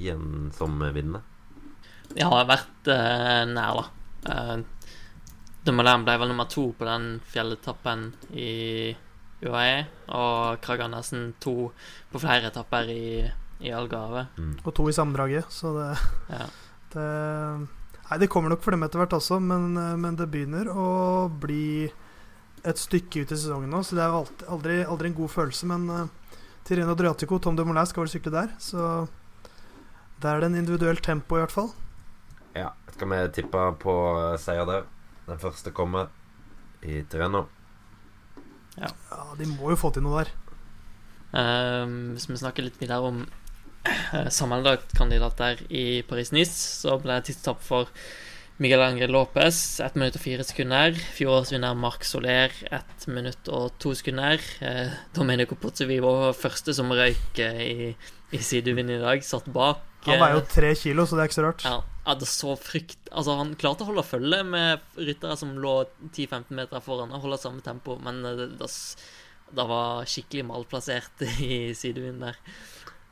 som vinner? Jeg har vært uh, nær, da. Uh, Dumoulin ble vel nummer to på den fjelletappen i UAE, og Kragernessen to på flere etapper i, i Algarve. Mm. Og to i sammendraget, så det, ja. det Nei, det kommer nok for dem etter hvert også, men, men, det begynner å bli et stykke ut i sesongen nå, så det er aldri, aldri, aldri en god følelse. Men uh, Tireno Adriatico, Tom Dumoulin skal vel sykle der, så der er det en individuelt tempo, i hvert fall. Ja. Skal vi tippe på seier der? Den første kommer i Tireno. Ja. ja, de må jo få til noe der. Uh, hvis vi snakker litt videre om uh, sammenlagtkandidater i Paris-Nice, så ble det tidstap for Miguel Angre Lopez, 1 minutt og 4 sekunder. Fjorårsvinner Marc Soler, 1 minutt og 2 sekunder. Eh, Domenico Pozzovivo, første som røyk eh, i, i sidevind i dag, satt bak. Han veier jo tre kilo, så det er ikke så rart. Ja, hadde så frykt Altså, han klarte å holde følge med ryttere som lå 10-15 meter foran, og holde samme tempo, men eh, det, det, det var skikkelig malplassert i sidevinden der.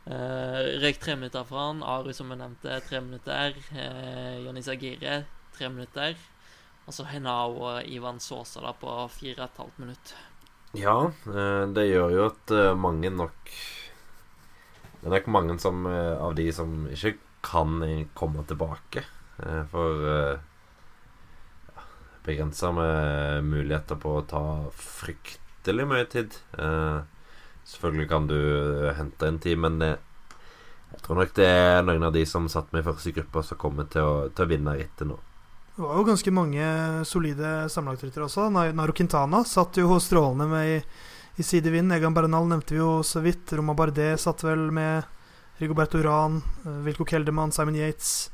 Uh, røyk tre minutter fra han. Aru, som jeg nevnte, tre minutter. Uh, Jonny Agire, tre minutter. Og så Henao og Ivan Sosa da på fire og et halvt minutt. Ja, eh, det gjør jo at eh, mange nok Det er nok mange som, eh, av de som ikke kan komme tilbake. For ja, begrensa med muligheter på å ta fryktelig mye tid. Selvfølgelig kan du hente en tid, men jeg tror nok det er noen av de som satt med i første gruppe, som kommer til å, til å vinne rittet nå. Det var jo ganske mange solide sammenlagtryttere også. Naro Quintana satt jo strålende med i, i sidevind. Egan Bernal nevnte vi jo så vidt. Roma Bardet satt vel med Rigoberto Uran, eh, Wilco Keldermann, Simon Yates.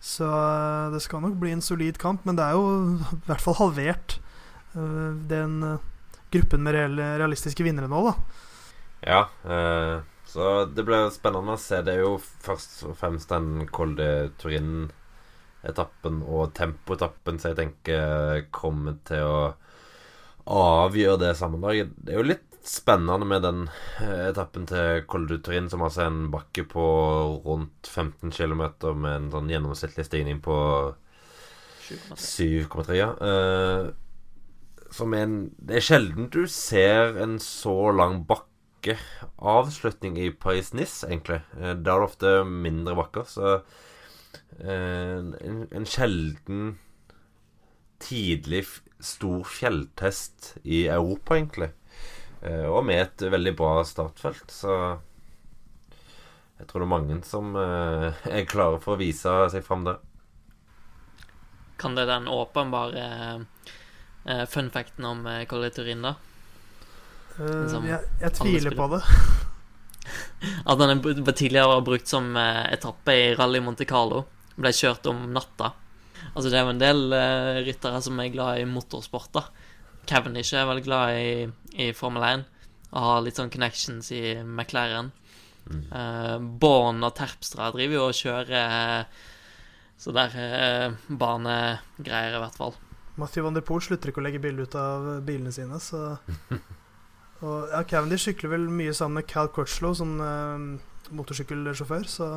Så eh, det skal nok bli en solid kamp, men det er jo i hvert fall halvert eh, den gruppen med reelle, realistiske vinnere nå, da. Ja, så det blir spennende å se. Det er jo først og fremst den Col de Turin-etappen og tempoetappen som jeg tenker kommer til å avgjøre det sammendraget. Det er jo litt spennende med den eh, etappen til Col du Turin, som altså er en bakke på rundt 15 km med en sånn gjennomsnittlig stigning på 7,3. 7,3, ja. Eh, som en Det er sjelden du ser en så lang bakkeavslutning i Paris-Nice, egentlig. Eh, da er det ofte mindre bakker, så en, en sjelden tidlig stor fjelltest i Europa, egentlig. Eh, og med et veldig bra startfelt, så jeg tror det er mange som eh, er klare for å vise seg fram der. Kan det den åpenbare eh, fun facten om Col Turin, da? Eh, Som jeg, jeg tviler på det. At den er tidligere var brukt som etappe i Rally Monte Carlo. Ble kjørt om natta. Altså, det er jo en del uh, ryttere som er glad i motorsport, da. Cavendish er veldig glad i, i Formel 1 og har litt sånn connections i McLaren. Uh, Born og Terpstra driver jo og kjører uh, så der uh, banegreier, i hvert fall. Mathieu van der Poel slutter ikke å legge bilde ut av bilene sine, så Og ja, Cavendish sykler vel mye sammen med Cal Crutchlow som eh, motorsykkelsjåfør, så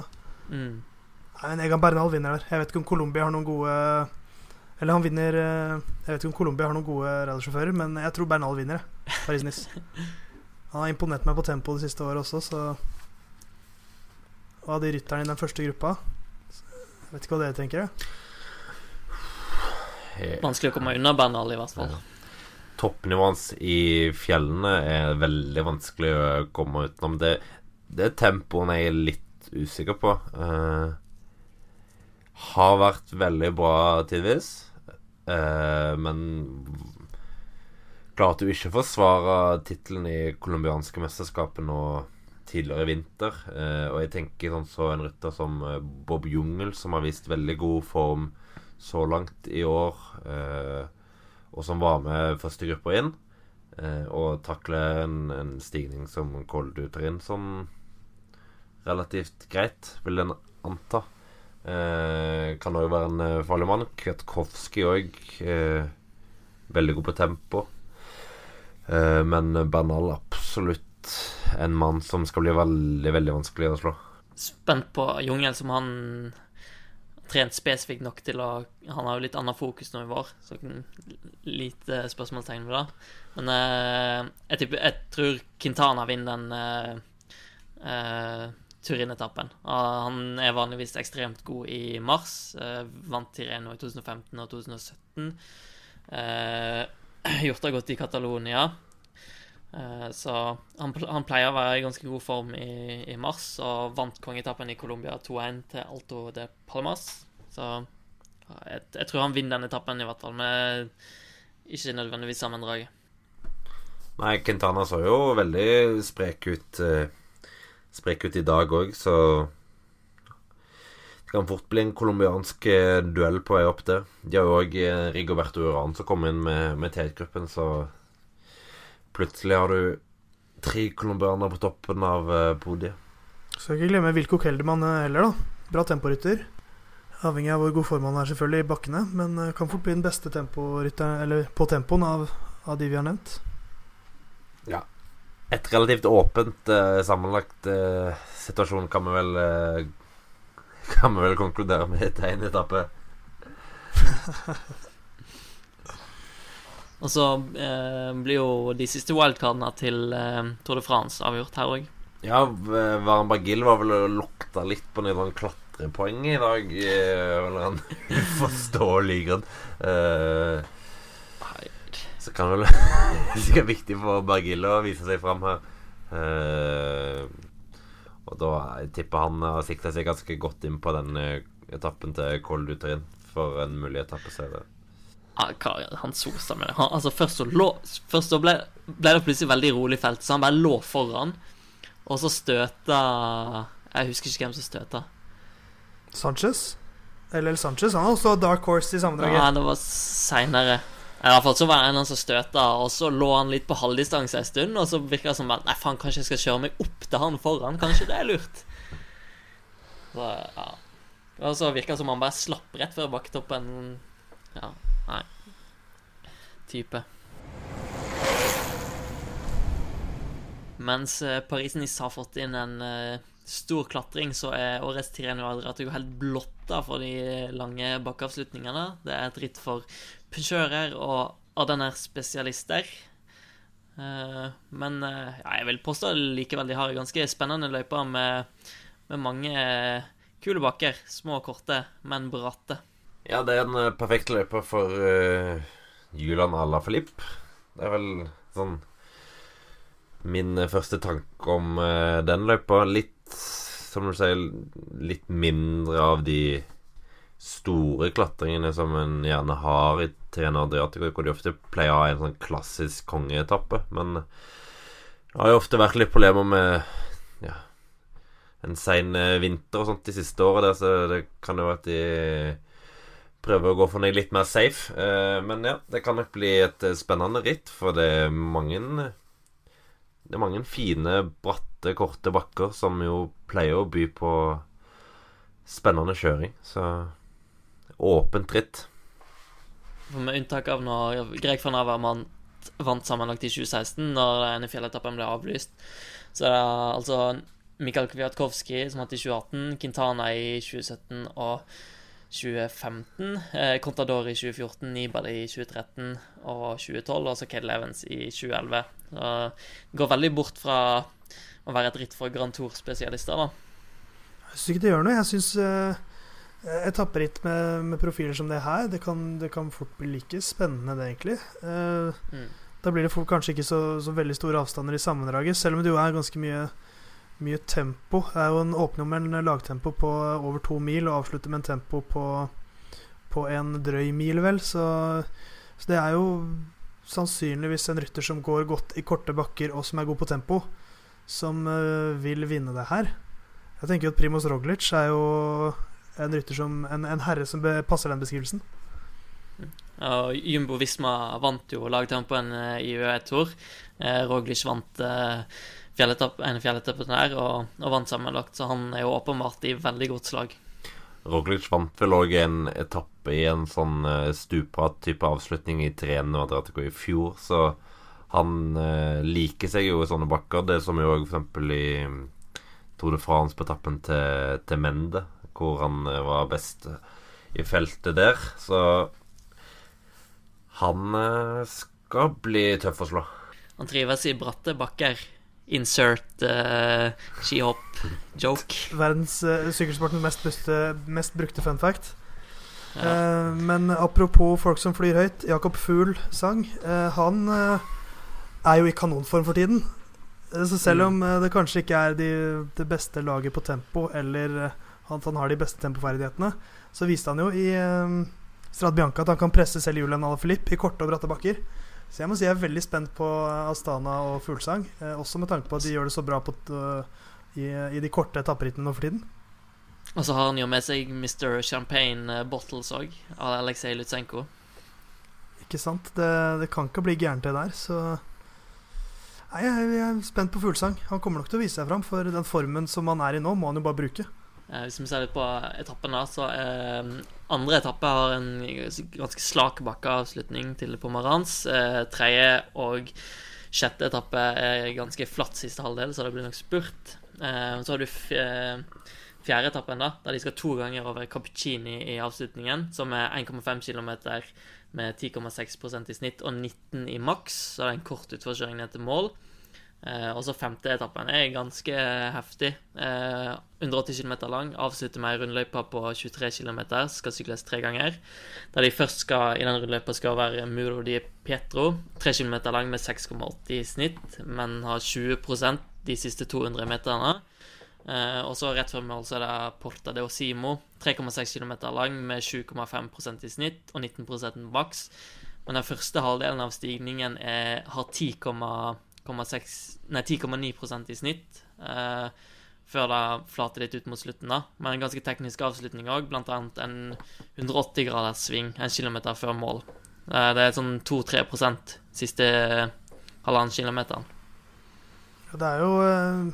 Mm. Nei, en Egan Bernal vinner der. Jeg vet ikke om Colombia har noen gode Eller han vinner eh, Jeg vet ikke om Colombia har noen gode rallysjåfører, men jeg tror Bernal vinner, jeg. Paris-Nice. Han har imponert meg på tempo det siste året også, så Og av de rytterne i den første gruppa Jeg vet ikke hva dere tenker. jeg. Vanskelig å komme unna Bernal, i hvert fall. Ja. Toppnivået hans i fjellene er veldig vanskelig å komme utenom. Det, det er tempoen jeg er litt usikker på. Eh, har vært veldig bra tidvis, eh, men klarte jo ikke å forsvare tittelen i colombianske mesterskapet nå tidligere i vinter. Eh, og jeg tenker sånn så en rytter som eh, Bob Jungel, som har vist veldig god form så langt i år, eh, og som var med første gruppa inn, eh, og takle en, en stigning som Koldu tar inn som relativt greit, vil en anta. Eh, kan òg være en eh, farlig mann. Kwiatkowski òg. Eh, veldig god på tempo. Eh, men Bernal absolutt en mann som skal bli veldig, veldig vanskelig å slå. Spent på Jungel, som han trent spesifikt nok til å Han har jo litt annet fokus nå i vår, så lite spørsmålstegn ved det. Men eh, jeg, typer, jeg tror Quintana vinner den eh, eh, Turin-etappen. Han er vanligvis ekstremt god i mars. Eh, vant Tireno i 2015 og 2017. Eh, gjort det godt i Catalonia. Eh, så han, pleier å være i ganske god form i, mars, og vant kongeetappen i Colombia 2-1 til Alto de Palmas. Så jeg, tror han vinner den etappen, i hvert fall, med ikke nødvendigvis sammendraget. Nei, Quintana så jo veldig sprek ut Sprek ut i dag òg, så Det kan fort bli en colombiansk eh, duell på vei opp der. De har jo òg eh, Rigoberto Uran som kom inn med, med T-gruppen, så plutselig har du tre colombianere på toppen av eh, podiet. Skal ikke glemme Wilco Kelderman eh, heller, da. Bra temporytter. Avhengig av hvor god form han er selvfølgelig i bakkene, men kan fort bli den beste temporytteren Eller på tempoen av, av de vi har nevnt. Et relativt åpent uh, sammenlagt uh, situasjon kan vi vel uh, Kan vi vel konkludere med etter én etappe. Og så eh, blir jo de siste wildcardene til eh, Tour de France avgjort her òg. Ja, Varen Bagil var vel og lukta litt på noen sånn klatrepoeng i dag. Eller en uforståelig grunn. Eh, så kan det vel sikkert viktig for Bergille å vise seg fram her. Uh, og da jeg tipper han har sikta seg ganske godt inn på den eh, etappen til Col du Trin for en mulig etappeserie. Ja, han sosa med det. Han, altså, først så, lå, først så ble, ble, det plutselig veldig rolig felt, så han bare lå foran. Og så støta Jeg husker ikke hvem som støta. Sanchez? LL Sanchez? Han har også dark horse i sammendraget. Ja, det var seinere. I hvert fall så var det en som støta, og så lå han litt på halvdistanse en stund, og så virka det som at Nei, faen, kanskje jeg skal kjøre meg opp til han foran? Kanskje det er lurt? Så, ja. Og så virka det som han bare slapp rett før bakketoppen. Ja, nei. Type. Mens eh, Paris-Nice har fått inn en uh, stor klatring, så er årets Tirreno Adriatico helt blotta for de lange bakkeavslutningene. Det er et ritt for punsjører og Ardenner-spesialister. Uh, men uh, ja, jeg vil påstå likevel de har ganske spennende løyper med, med mange kule bakker. Små og korte, men bratte. Ja, det er en perfekt løype for uh, Julian Alaphilippe. Det er vel sånn min første tanke om uh, den løypa. Litt, som du sier, litt mindre av de store klatringene som en gjerne har i Trena Adriatico, hvor de ofte pleier å ha en sånn klassisk kongeetappe. Men det har jo ofte vært litt problemer med ja, en sein eh, vinter og sånt de siste åra, så det kan jo være at de prøver å gå for noe litt mer safe. Eh, men ja, det kan nok bli et spennende ritt, for det er mange det er mange fine, bratte, korte bakker som jo pleier å by på spennende kjøring. Så åpent ritt. Med unntak av når Greg van Averman vant sammenlagt i 2016, når denne fjelletappen ble avlyst. Så det er altså Mikael Kwiatkowski som vant i 2018, Quintana i 2017 og 2015. Eh, Contador i 2014, Nibali i 2013 og 2012, og så Cadel Evans i 2011. Så det går veldig bort fra å være et ritt for Grand Tour-spesialister, da. Jeg syns ikke det gjør noe. Jeg syns uh, etapperitt med, med, profiler som det her, det kan, det kan, fort bli like spennende, det, egentlig. Uh, mm. Da blir det kanskje ikke så, så, veldig store avstander i sammendraget, selv om det jo er ganske mye mye tempo. Det er jo en åpning med en lagtempo på over to mil og avslutter med en tempo på, på en drøy mil, vel. Så, så, det er jo sannsynligvis en rytter som går godt i korte bakker og som er god på tempo, som uh, vil vinne det her. Jeg tenker jo at Primoz Roglic er jo en rytter som En, en herre som passer den beskrivelsen. Ja, Jumbo Visma vant jo lagtempoen eh, i UE-tour. Eh, Roglic vant eh, fjelletapp, en fjelletappe der og, og, vant sammenlagt, så han er jo åpenbart i veldig godt slag. Roglic vant vel òg en etappe i en sånn uh, stupbratt-type avslutning i Trenen og Adriatico i fjor, så han eh, liker seg jo i sånne bakker. Det som jo f.eks. i mm, Tour de France på etappen til, til, Mende, hvor han uh, var best i feltet der. Så han skal bli tøff å slå. Han trives i bratte bakker. Insert uh, skihopp-joke. Verdens uh, sykkelsportens mest, mest, brukte fun fact. Ja. Uh, men apropos folk som flyr høyt. Jakob Fugl sang. Uh, han er jo i kanonform for tiden. så selv mm. om det kanskje ikke er de, det beste laget på tempo, eller at han har de beste tempoferdighetene, så viste han jo i Strad Bianca at han kan presse selv Julian Alaphilippe i korte og bratte bakker. Så jeg må si jeg er veldig spent på Astana og Fuglesang. Eh, også med tanke på at de gjør det så bra på, uh, i, i, de korte etapperittene nå for tiden. Og så har han jo med seg Mr. Champagne eh, Bottles òg, av Aleksej Lutsenko. Ikke sant. Det, det, kan ikke bli gærent, det der. Så Nei, jeg, jeg er spent på Fuglesang. Han kommer nok til å vise seg fram, for den formen som han er i nå, må han jo bare bruke. Eh, hvis vi ser litt på etappen, da, så eh, andre etappe har en ganske slak bakkeavslutning til Pomerans. Eh, tredje og sjette etappe er ganske flatt siste halvdel, så det blir nok spurt. Eh, så har du fjerde etappen, da, der de skal to ganger over Cappuccini i avslutningen, som er 1,5 km med 10,6% i snitt og 19 i maks, så det er en kort utforkjøring ned til mål. Eh, og så femte etappen er ganske heftig. Eh, 180 km lang. Avslutter med ei rundløype på 23 km. Skal sykles tre ganger. Der de først skal i den rundløypa skal være Muro di Pietro. 3 km lang med 6,80 i snitt, men har 20% de siste 200 meterne. Eh, og så rett før mål så er det Porta de Osimo, 3,6 km lang med 7,5% i snitt og 19% maks. Men den første halvdelen av stigningen er, har 10,6 Nei, 10,9% i snitt. Eh, før det flater litt ut mot slutten, da. Men en ganske teknisk avslutning òg, annet en 180 graders sving en kilometer før mål. Eh, det er sånn 2-3% siste halvannen kilometeren. Det er jo eh,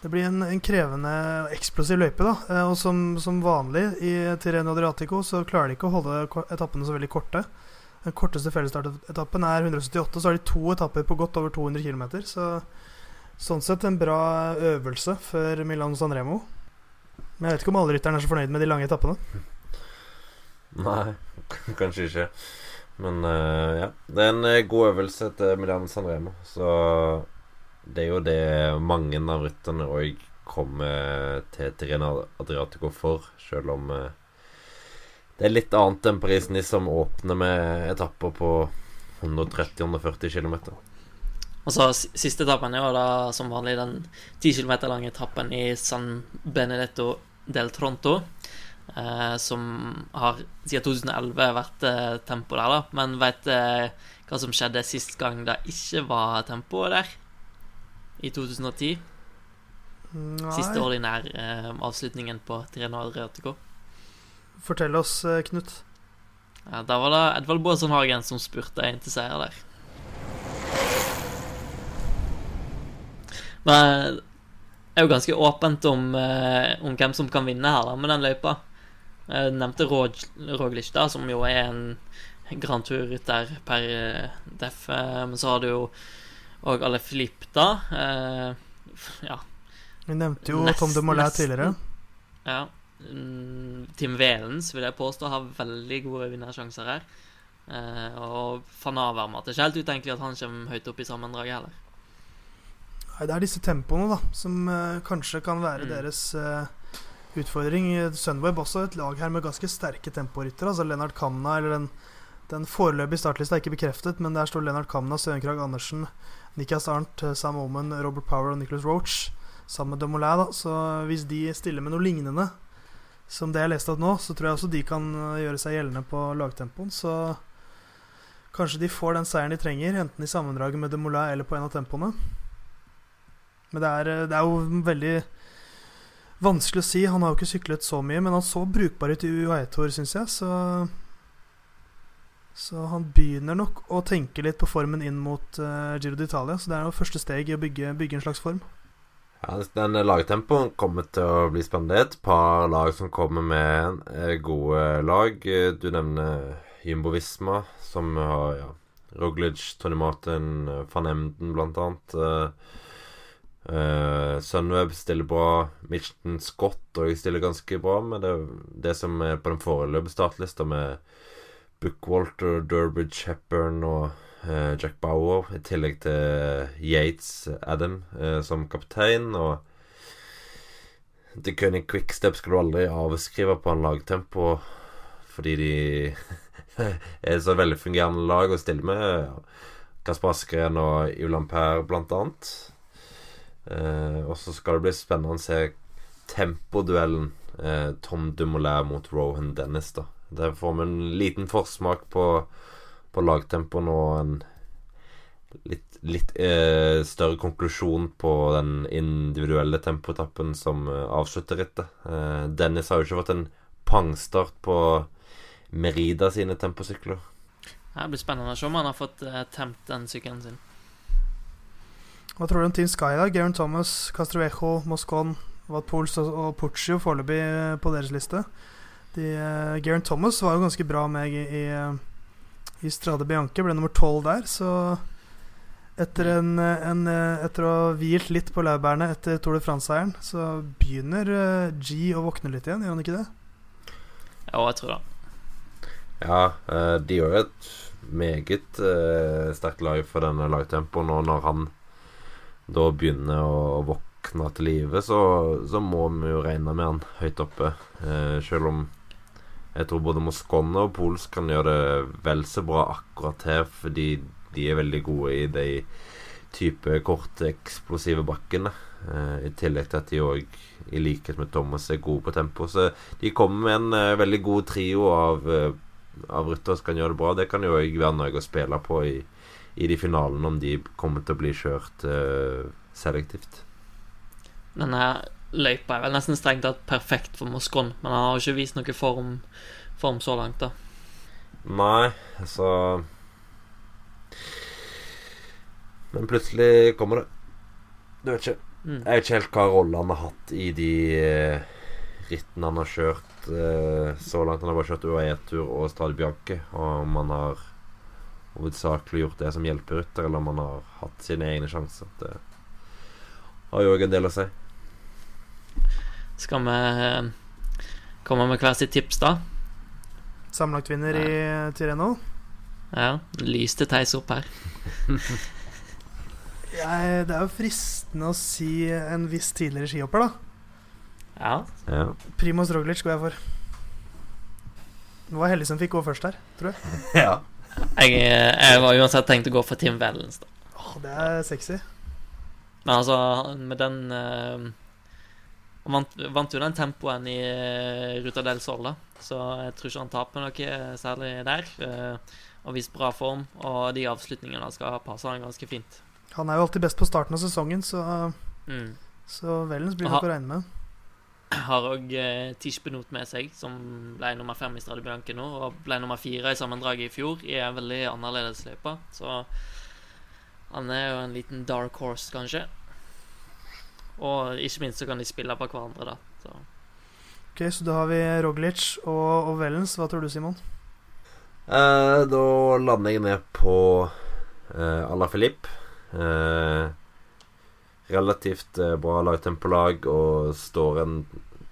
Det blir en, en krevende og eksplosiv løype, da. Eh, og som, som vanlig i Tireno Adriatico så klarer de ikke å holde etappene så veldig korte. Den korteste fellesstartetappen er 178, så har de to etapper på godt over 200 km. Så sånn sett en bra øvelse før Milan San Remo. Men jeg vet ikke om alle rytterne er så fornøyd med de lange etappene. Nei, kanskje ikke. Men uh, ja, det er en god øvelse til Milan San Remo. Så det er jo det mange av rytterne òg kommer til Tirena Adriatico for, selv om uh, det er litt annet enn Paris-Nice, som åpner med etapper på 130-140 km. Og så Siste etappen er jo da som vanlig den 10 km lange etappen i San Benedetto del Tronto. Eh, som har siden 2011 vært eh, tempo der, da. Men veit eh, hva som skjedde sist gang det ikke var tempo der? I 2010? Nei. Siste ordinære eh, avslutningen på Tireno Adriatico. Fortell oss, eh, Knut. Ja, Da var det Edvald Bårdsen Hagen som spurte inn til seier der. Det er jo ganske åpent om, eh, om, hvem som kan vinne her da, med den løypa. Jeg nevnte Roglic, da, som jo er en Grand tur-rytter per eh, def. Men så har du jo òg Alle Filip, da. Ja. Vi nevnte jo Nest, Tom de Molay tidligere. Ja. Mm, Tim Velens vil jeg påstå har veldig gode vinnersjanser her. Eh, og van Avermaet er ikke helt utenkelig at han kommer høyt opp i sammendraget heller. Nei, det er disse tempoene da som uh, kanskje kan være mm. deres uh, utfordring. Sunweb også et lag her med ganske sterke temporyttere. Altså Lennart Kamna, eller den, den foreløpige startlista er ikke bekreftet, men der står Lennart Kamna, Søren Krag Andersen, Nikas Arnt, Sam Omen, Robert Power og Nicholas Roach sammen med Demoulin. Da. Så hvis de stiller med noe lignende som det jeg leste at nå, så tror jeg også de kan eh, gjøre seg gjeldende på lagtempoen. Så kanskje de får den seieren de trenger, enten i sammendraget med Demoulin eller på en av tempoene. Men det er, eh, det er, jo veldig vanskelig å si. Han har jo ikke syklet så mye, men han så brukbar ut i UAE-tour, syns jeg. Så, så han begynner nok å tenke litt på formen inn mot uh, Giro d'Italia. Så det er jo første steg i å bygge, bygge en slags form. Ja, den lagtempoen kommer til å bli spennende. Et par lag som kommer med eh, gode lag. Du nevner Jumbo Visma, som har ja, Roglic, Tony Martin, van Emden blant annet. Uh, Sunweb stiller bra. Mitchton Scott òg stiller ganske bra med det, det som er på den foreløpige startlista med Bookwalter, Durbridge, Hepburn og Eh, Jack Bauer, i tillegg til Yates Adam eh, som kaptein. Og The König Quickstep skal du aldri avskrive på en lagtempo fordi de er så velfungerende lag å stille med. Kasper Askeren og Yves Per, blant annet. Eh, og så skal det bli spennende å se tempoduellen eh, Tom Dumoulin mot Rohan Dennis. da Der får vi en liten forsmak på på lagtempoen og en litt, litt eh, større konklusjon på den individuelle tempoetappen som eh, avslutter rittet. Eh, Dennis har jo ikke fått en pangstart på Merida sine temposykler. Det blir spennende å se om han har fått eh, temt den sykkelen sin. Hva tror du om Team Sky, da? Garen Thomas, Castrovejo, Moscon, Vatpols og, og Puccio foreløpig eh, på deres liste. De, eh, Garen Thomas var jo ganske bra med i, i i Strade Bianche. Ble nummer tolv der, så etter, en, en, etter å ha hvilt litt på laurbærene etter Tour de France-seieren, så begynner uh, G å våkne litt igjen, gjør han ikke det? Ja, jeg tror det. Ja, uh, de gjør et meget uh, sterkt lag for denne lagtempoen, og når han da begynner å våkne til live, så, så, må vi jo regne med han høyt oppe. Selv om jeg tror både Moscone og Pols kan gjøre det vel så bra akkurat her, fordi de er veldig gode i de type korte, eksplosive bakkene. Eh, I tillegg til at de òg, i likhet med Thomas, er gode på tempo. Så de kommer med en eh, veldig god trio av, eh, av ryttere som kan gjøre det bra. Det kan jo òg være noe å spille på i, i de finalene, om de kommer til å bli kjørt eh, selektivt. Denne løypa er vel nesten strengt tatt perfekt for Moskon, men han har jo ikke vist noe form, form så langt, da. Nei, altså Men plutselig kommer det. Du vet ikke. Mm. Jeg vet ikke helt hva rolle han har hatt i de eh, rittene han har kjørt eh, så langt. Han har bare kjørt UAE-tur og Strade Bianche. Og om han har hovedsakelig gjort det som hjelperytter, eller om han har hatt sine egne sjanser. Det har jo òg en del å si. Skal vi komme med hver sitt tips, da? Sammenlagtvinner i Tireno. Ja, Lys til Theis opp her. Jeg, det er jo fristende å si en viss tidligere skihopper, da. Ja. Ja. Primoz Roglic går jeg for. Det var heldig som fikk gå først her, tror jeg. ja. Jeg, jeg var uansett tenkt å gå for Tim Vellens, da. Åh, det er sexy. Men altså, med den eh, Han vant, vant jo den tempoen i eh, Ruta del Sol, da. Så jeg tror ikke han taper noe særlig der. Uh, og vist bra form, og de avslutningene skal passe han ganske fint. Han er jo alltid best på starten av sesongen, så, Mm. så Vellens blir nok å regne med. Har òg uh, Tish Benot med seg, som ble nummer fem i Strade Bianche nå, og ble nummer fire i sammendraget i fjor, i en veldig annerledes løype. Så han er jo en liten dark horse, kanskje. Og ikke minst så kan de spille på hverandre, da. Så. Ok, Så da har vi Roglic og, og Vellens. Hva tror du, Simon? Eh, da lander jeg ned på eh, Ala Filip. Eh, relativt eh, bra lagtempolag og står en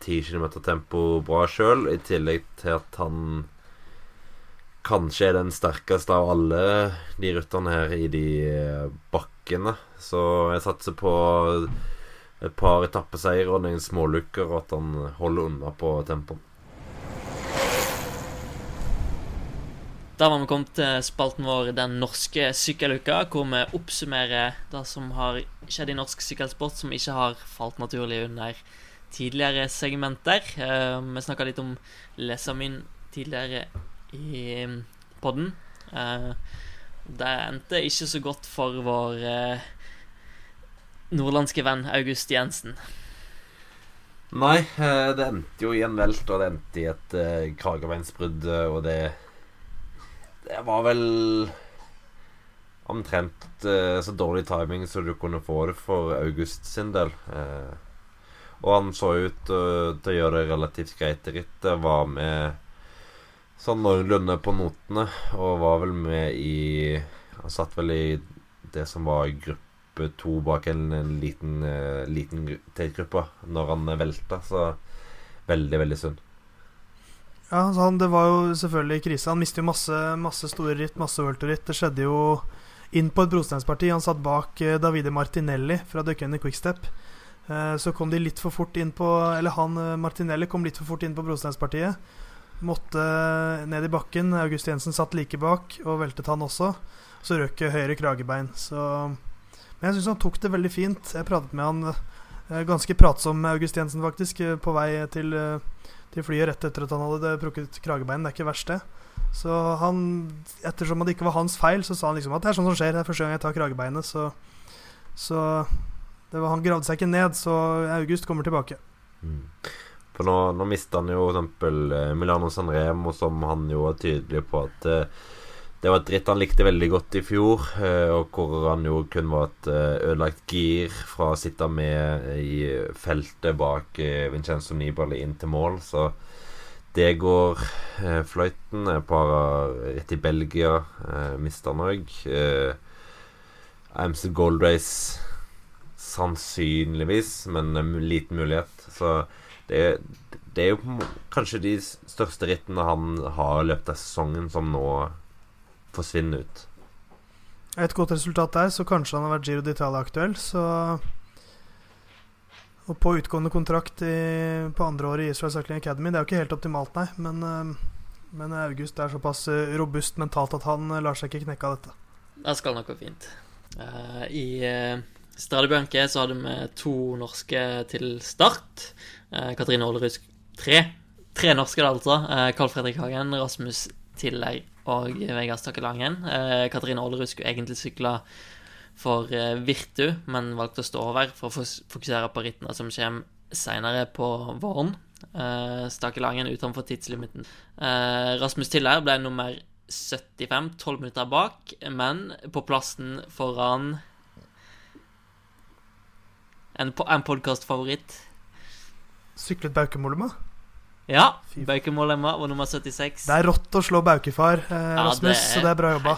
10 km tempo bra sjøl, i tillegg til at han kanskje er den sterkeste av alle de rytterne her i de eh, bakkene. Så jeg satser på et par etappeseier og noen smålukker, og at han holder unna på tempoen. Da var vi kommet til spalten vår Den norske sykkeluka, hvor vi oppsummerer det som har skjedd i norsk sykkelsport som ikke har falt naturlig under tidligere segmenter. Eh, vi snakka litt om Lesamin tidligere i podden. Eh, det endte ikke så godt for vår eh, nordlandske venn August Jensen. Nei, eh, det endte jo i en velt, og det endte i et eh, kragebeinsbrudd, eh, og det Det var vel omtrent eh, så dårlig timing som du kunne få det for August sin del. Eh, og han så ut eh, til å gjøre det relativt greit i rittet. Var med sånn noenlunde på notene, og var vel med i Han satt vel i det som var gruppe to bak en, en liten, uh, liten T-gruppe når han velta, så veldig, veldig synd. Ja, han, Det var jo selvfølgelig krise. Han mistet jo masse, masse store ritt, masse worldtour-ritt. Det skjedde jo inn på et brosteinsparti. Han satt bak uh, Davide Martinelli fra Duckene Quickstep. Uh, så kom de litt for fort inn på Eller han uh, Martinelli kom litt for fort inn på brosteinspartiet. Måtte ned i bakken. August Jensen satt like bak og veltet han også. Så røk høyre kragebein. Så Men jeg syns han tok det veldig fint. Jeg pratet med han eh, ganske pratsom med August Jensen, faktisk, eh, på vei til eh, til flyet rett etter at han hadde prukket kragebein. Det er ikke verst, det. Så han, ettersom det ikke var hans feil, så sa han liksom at det er sånn som skjer. Det er første gang jeg tar kragebeinet, så Så var, han gravde seg ikke ned, så August kommer tilbake. Mm. For nå, nå mista han jo eh, Milano Sanremo, som han jo var tydelig på at eh, det var et ritt han likte veldig godt i fjor, eh, og hvor han jo kun var et eh, ødelagt gir fra å sitte med i feltet bak eh, Vincenzo Nibali inn til mål, så det går fløyten. Et par rett i Belgia mista han òg. Eh, AMC Gold Race sannsynligvis, men en liten mulighet. Så det, det er jo kanskje de største rittene han har i løpet av sesongen, som nå forsvinner ut. Et godt resultat der, så kanskje han har vært Giro d'Italia aktuell, så Og på utgående kontrakt i, på andre året i Israel Cycling Academy. Det er jo ikke helt optimalt, nei, men, eh, men August er såpass eh, robust mentalt at han eh, lar seg ikke knekke av dette. Det skal nok gå fint. Uh, I uh, Strade Bianche så hadde vi to norske til start. Eh, Katrine Aalerud Tre. Tre norske, da, altså. Eh, Carl Fredrik Hagen, Rasmus Tiller og Vegard Stakke Langen. Eh, Katrine Aalerud skulle egentlig sykle for eh, Virtu, men valgte å stå over for å fokusere på rittene som kommer senere på våren. Eh, Stakke utenfor tidslimiten. Eh, Rasmus Tiller ble nummer 75, 12 minutter bak, men på plassen foran en, en podkastfavoritt. Syklet Baukemolema. Ja, Baukemålemma Bauke var nummer 76. Det er rått å slå Baukefar, eh, Ja, Rasmus, så det er bra jobba.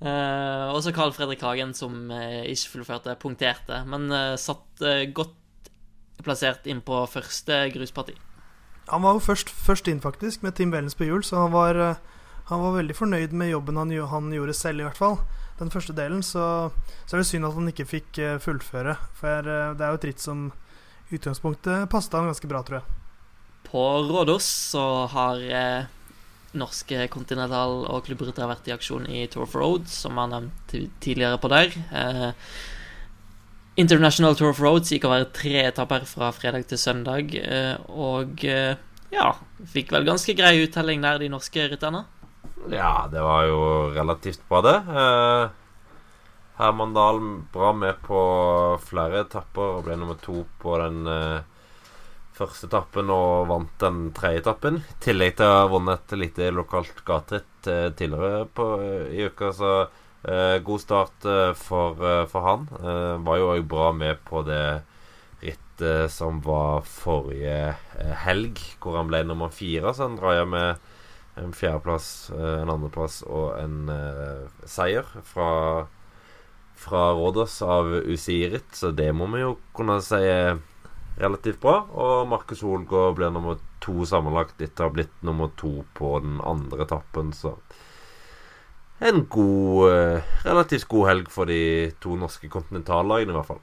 Eh, også Carl Fredrik Hagen, som eh, ikke fullførte, punkterte, men eh, satt eh, godt plassert inn på første grusparti. Han var jo først, først inn, faktisk, med Team Wellens på hjul, så han var, eh, han var veldig fornøyd med jobben han, han gjorde selv, i hvert fall. Den første delen, så, så er det synd at han ikke fikk fullføre. For det er jo et ritt som i utgangspunktet passet han ganske bra, tror jeg. På Rådås så har eh, norske Continental og klubbryttere vært i aksjon i Tour of Road, som har nevnt tidligere på der. Eh, International Tour of Roads gikk over tre etapper fra fredag til søndag, eh, og eh, ja Fikk vel ganske grei uttelling der, de norske rytterne. Ja, det var jo relativt bra, det. Eh, Herman Dahl bra med på flere etapper og ble nummer to på den eh, første etappen og vant den tredje etappen. I tillegg til å ha vunnet et lite lokalt gateritt eh, tidligere på, i uka, så eh, god start eh, for, eh, for han. Eh, var jo òg bra med på det rittet som var forrige eh, helg, hvor han ble nummer fire, så han drar hjem med en fjerdeplass, eh, en andreplass og en eh, seier fra, fra Rådås av UCI Ritt, så det må vi jo kunne si relativt bra. Og Markus Holgaard blir nummer to sammenlagt etter å ha blitt nummer to på den andre etappen, så en god eh, Relativt god helg for de to norske kontinentallagene, i hvert fall.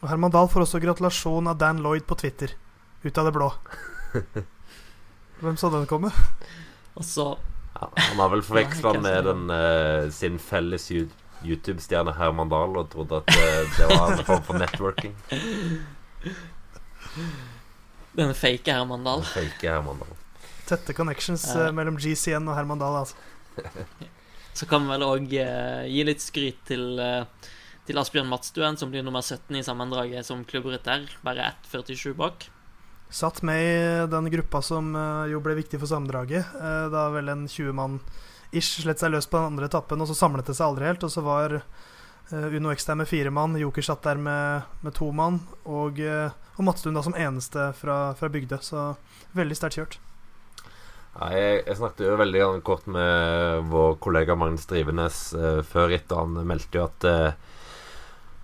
Og Herman Dahl får også gratulasjon av Dan Lloyd på Twitter. Ut av det blå. Hvem så den komme? Og så Ja, han har vel forveksla med den uh, sin felles YouTube-stjerne Herman Dahl og trodde at uh, det var en form for networking. den fake Herman Dahl. Fake Herman Dahl. Tette connections Ja. eh, mellom GCN og Herman Dahl, altså. Så kan vi vel òg eh, gi litt skryt til, eh, til Asbjørn Matstuen, som blir nummer 17 i sammendraget som klubbrytter. Bare 1,47 bak. Satt med i den gruppa som eh, jo ble viktig for sammendraget. Eh, da vel en 20 mann ish slett seg løs på den andre etappen, og så samlet det seg aldri helt. Og så var Uno X der med fire mann, Joker satt der med, med to mann, og, uh, og Madstuen da som eneste fra, fra Bygdø. Så veldig sterkt kjørt. Ja, jeg, jeg snakket jo veldig kort med vår kollega Magnus Drivenes eh, før rittet. Han meldte jo at eh,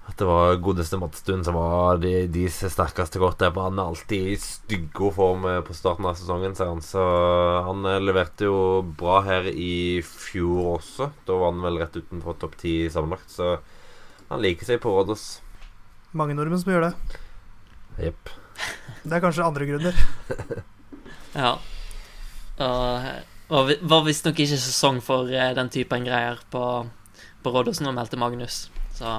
At det var godeste Madstuen som var de, de sterkeste kortene Der han alltid i stygge form eh, på starten av sesongen, sier han. Så han eh, leverte jo bra her i fjor også. Da var han vel rett utenfor topp ti sammenlagt. Så han liker seg på Rådås. Mange nordmenn som gjør det. Jepp. Det er kanskje andre grunner. Ja. Og, vi- var visstnok ikke sesong for eh, den typen greier på, på Rådåsen, og meldte Magnus. Så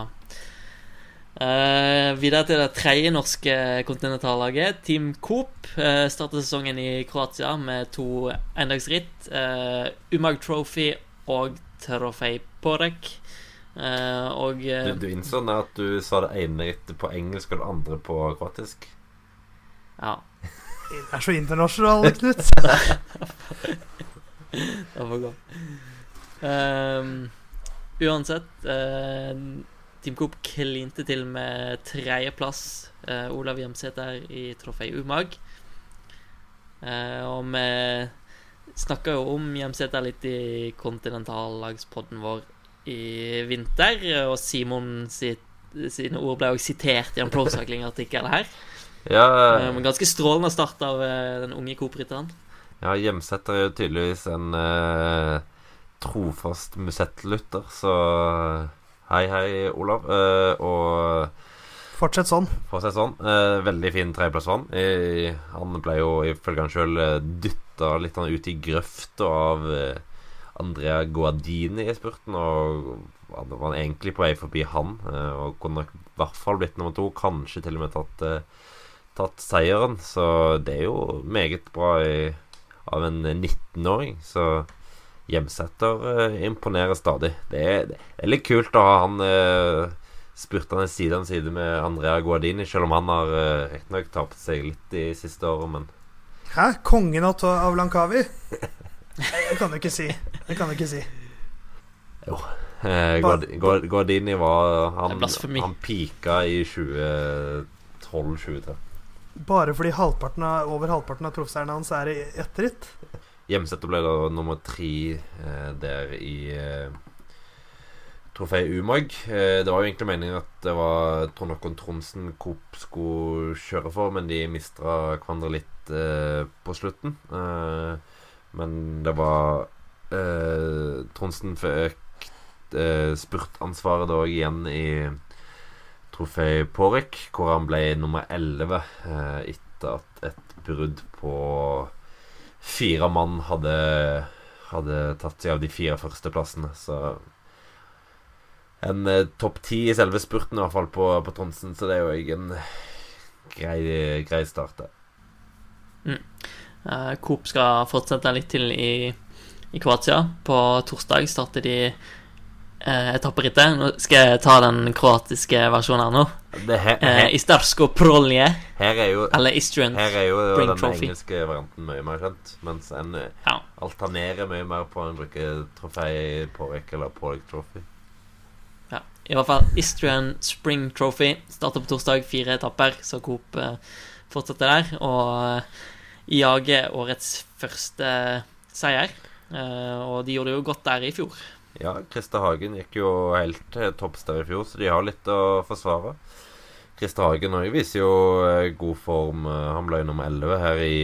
eh, Videre til det tredje norske kontinentallaget, Team Coop. Uh, startet sesongen i Kroatia med to endagsritt. eh, Umag Trophy og Trofej Porek. Eh, og Du, eh, du innså nå at du sa det ene på engelsk og det andre på kroatisk? Ja. Det er så internasjonal, Knut. Det får gå. Ehm, uansett eh, Team Coop klinte til med tredjeplass. Uh, Olav Hjemsæter i Trofei Umag. Eh, og vi snakka jo om Hjemsæter litt i kontinentallagspodden vår i vinter, og Simon sitt, sine ord ble også sitert i en Procycling-artikkel her. Ja, Eh, ganske strålende start av eh, den unge Coop-rytteren. Ja, Hjemsetter er jo tydeligvis en eh, trofast Musett-lytter, så hei, hei, Olav. Eh, og Fortsett sånn. for å si det sånn, eh, veldig fin tredjeplass for han. Eh, han ble jo ifølge han sjøl dytta litt sånn ut i grøfta av, eh, Andrea Guardini i spurten, og han var egentlig på vei forbi han. eh, og kunne nok i hvert fall blitt nummer to, kanskje til og med tatt, eh, tatt seieren. Så det er jo meget bra i, av en 19-åring. Så Hjemsetter eh, imponerer stadig. Det er, det er litt kult å ha han spurtende side om side med Andrea Guardini, selv om han har riktignok tapt seg litt de siste årene, men Hæ? Kongen av Lankawi? Det kan du ikke si. Det kan du ikke si. jo. Eh, Guard- Guard- Guardini var Han, han pika i 2012-2013. Bare fordi halvparten av, over halvparten av proffseierne hans er i etterritt. Hjemsetter ble da nummer tre eh, der i eh, trofé Umag. Eh, det var jo egentlig meningen at det var Trond Håkon Tronsen Coop skulle kjøre for, men de mistra hverandre litt eh, på slutten. Eh, men det var eh, Tronsen fikk eh, spurtansvaret da igjen i trofé Porek, hvor han ble nummer 11 eh, etter at et brudd på fire mann hadde, hadde tatt seg av de fire førsteplassene. Så en eh, topp ti i selve spurten, i hvert fall på, på Tronsen. Så det er jo en grei, grei start. det. Eh, Coop skal fortsette litt til i, i Kroatia. På torsdag starter de eh, etapperittet. Nå skal jeg ta den kroatiske versjonen her nå. Det her, Eh, her, Istarsko Prolje, her er jo eller Istrian. her er jo den Trophy. engelske varianten mye mer kjent. Mens en eh, Ja. alternerer mye mer på en bruker trofé Porek eller Porek Trophy. ja. I hvert fall Istrian Spring Trophy starter på torsdag. Fire etapper, så Coop eh, fortsetter der. Og eh, jager årets første seier. Eh, og de gjorde det jo godt der i fjor. Ja, Christer Hagen gikk jo helt topps der i fjor, så de har litt å forsvare. Christer Hagen også viser jo eh, god form. Eh, Han ble nummer 11 her i,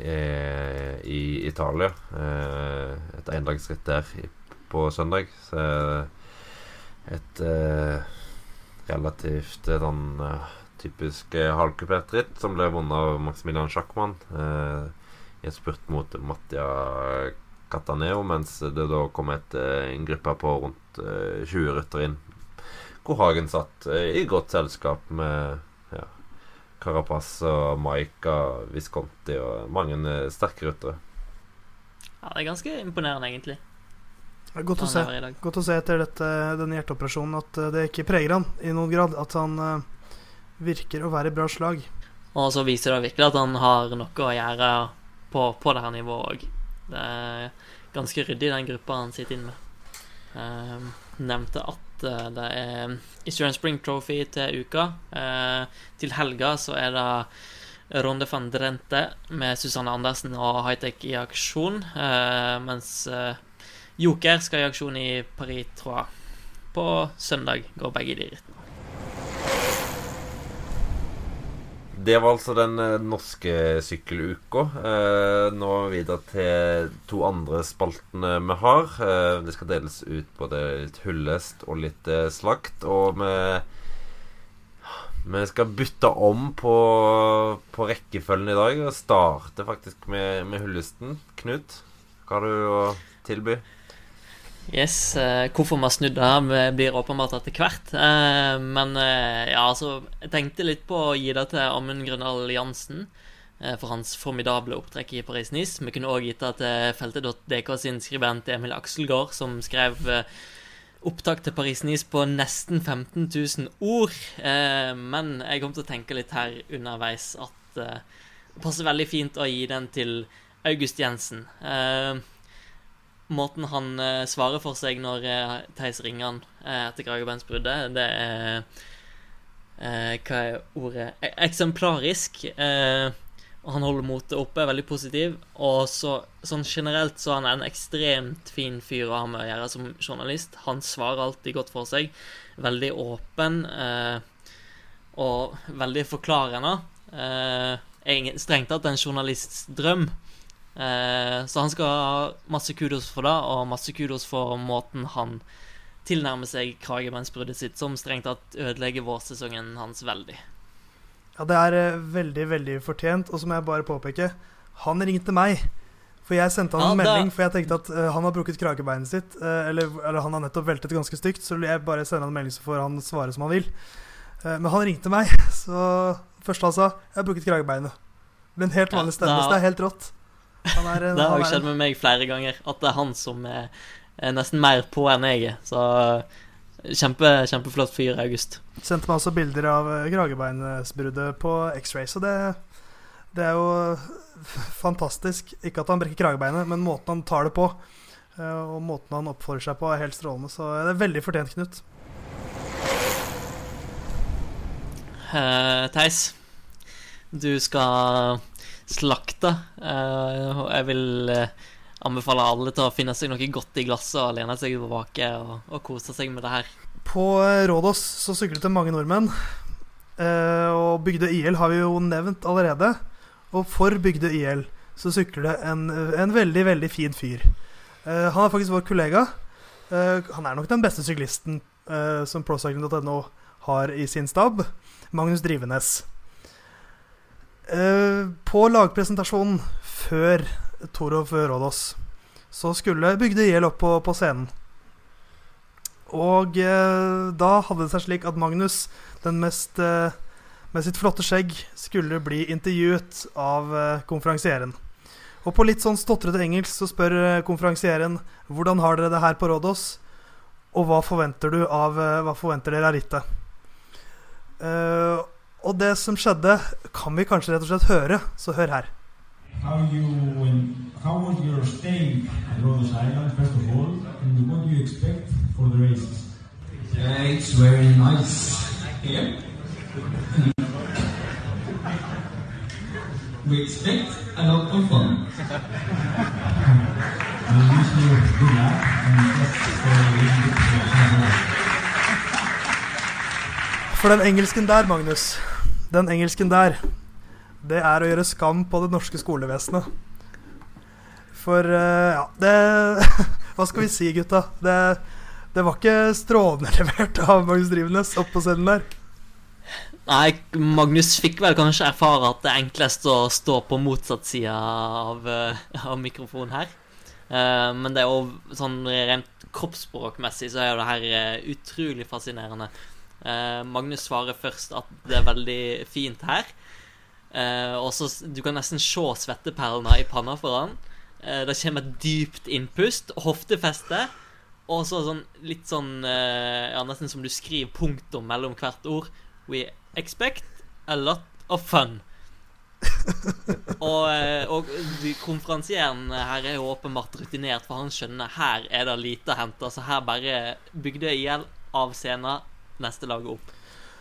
eh, i Italia. Eh, Et endagsritt der på søndag. Så et eh, relativt eh, sånn eh, typisk eh, halvkupert ritt som ble vunnet av Maximilian Schackmann eh, i en spurt mot Mattia Cataneo, mens det da kom et, eh, en gruppe på rundt eh, 20 ryttere inn. Hvor Hagen satt eh, i godt selskap med ja, Carapaz og Maika, Visconti og mange eh, sterke ryttere. Ja, det er ganske imponerende, egentlig. Godt å se. Godt å se etter dette, denne hjerteoperasjonen at eh, det ikke preger han i noen grad. At han eh, virker å være bra slag. Og så viser det virkelig at han har noe å gjøre på, på det her nivået òg. Det er ganske ryddig, den gruppa han sitter inne med. Eh, nevnte at eh, det er Eastern Spring Trophy til uka. Eh, til helga så er det Ronde van Drente med Susanne Andersen og Hightech i aksjon. eh, mens Joker skal i aksjon i Paris, tror jeg. På søndag går begge de rittene. Det var altså den eh, norske sykkeluka. Eh, nå videre til to andre spaltene vi har. Eh, det skal deles ut både litt hyllest og litt slakt. Og vi, vi skal bytte om på, på rekkefølgen i dag og starte faktisk med, med hyllesten. Knut, hva har du å tilby? Yes, eh, hvorfor vi har snudd det, her, blir åpenbart etter hvert. Eh, men eh, ja, altså Jeg tenkte litt på å gi det til Amund Grøndal Jansen for hans formidable opptrekk i Paris-Nice. Vi kunne òg gitt det til feltet.dk sin skribent Emil Akselgaard, som skrev opptak til Paris-Nice på nesten 15 000 ord. Men jeg kom til å tenke litt her underveis at det passer veldig fint å gi den til August Jensen. Måten han eh, svarer for seg når eh, Theis ringer han eh, etter kragebeinsbruddet, det er eh, Hva er ordet E- Eksemplarisk. Eh, han holder motet oppe, er veldig positiv. Og så, sånn generelt så han er han en ekstremt fin fyr å ha med å gjøre som journalist. Han svarer alltid godt for seg. Veldig åpen eh, og veldig forklarende. Eh, strengt tatt en journalists drøm. Eh, så han skal ha masse kudos for det, og masse kudos for måten han tilnærmer seg kragebeinsbruddet sitt, som strengt tatt ødelegger vårsesongen hans veldig. Ja, det er eh, veldig, veldig fortjent. Og så må jeg bare påpeke Han ringte meg For jeg sendte han Ja, en melding, for jeg tenkte at uh, han har brukket kragebeinet sitt. Uh, eller, eller han har nettopp veltet ganske stygt, så jeg bare sender han en melding, så får han svare som han vil. Uh, men han ringte meg, så første han sa 'Jeg har brukket kragebeinet'. Med en helt vanlig stemme, da- så det er helt rått. Han er, Det har jo skjedd med meg flere ganger, at det er han som er, er nesten mer på enn jeg er. Så kjempe, kjempeflott fyr, August. Sendte meg også bilder av eh, kragebeinsbruddet på X-ray, så det, det er jo fantastisk. Ikke at han brekker kragebeinet, men måten han tar det på, eh, og måten han oppfører seg på, er helt strålende. Så det er veldig fortjent, Knut. Uh, Theis, du skal slakte. eh, jeg vil eh, anbefale alle til å finne seg noe godt i glasset og lene seg tilbake og, og kose seg med det her. På Rådås så syklet det mange nordmenn. Eh, og Bygdøy IL har vi jo nevnt allerede. Og for Bygdøy IL så sykler det en, en veldig, veldig fin fyr. Han er faktisk vår kollega. Han er nok den beste syklisten som procycling.no har i sin stab. Magnus Drivenes. Eh, på lagpresentasjonen før Torov Rådås så skulle Bygdøy gjeld opp på, på scenen. Og eh, da hadde det seg slik at Magnus, den mest eh, med sitt flotte skjegg, skulle bli intervjuet av eh, konferansieren. Og på litt sånn stotrete engelsk så spør eh, konferansieren hvordan har dere det her på Rådås, og hva forventer du av eh, Hva forventer dere av rittet? Eh, og det som skjedde, kan vi kanskje rett og slett høre, så hør her. How you how was your stay at Rhodes Island first of all, and what do you expect for the races? Yeah, it's very nice here. we expect a lot of fun. I wish you good luck and just for a little bit of For den engelsken der, Magnus, den engelsken der, det er å gjøre skam på det norske skolevesenet. For eh, ja, det Hva skal vi si, gutta? Det, det var ikke strålende levert av Magnus Drivenes opp på scenen der. Nei, Magnus fikk vel kanskje erfare at det er enklest å stå på motsatt side av, eh, av mikrofonen her. Uh, men det er jo sånn rent kroppsspråkmessig så er jo det her utrolig fascinerende. Eh, Magnus svarer først at det er veldig fint her. Eh, og så Du kan nesten se svetteperlene i panna for han. Eh, det kommer et dypt innpust, hoftefeste, og så sånn litt sånn Ja, nesten som du skriver punktum mellom hvert ord. We expect a lot of fun. og, og konferansieren her er jo åpenbart rutinert, for han skjønner her er det lite å hente. Så her bare bygde i hjel av scenen, neste lag opp.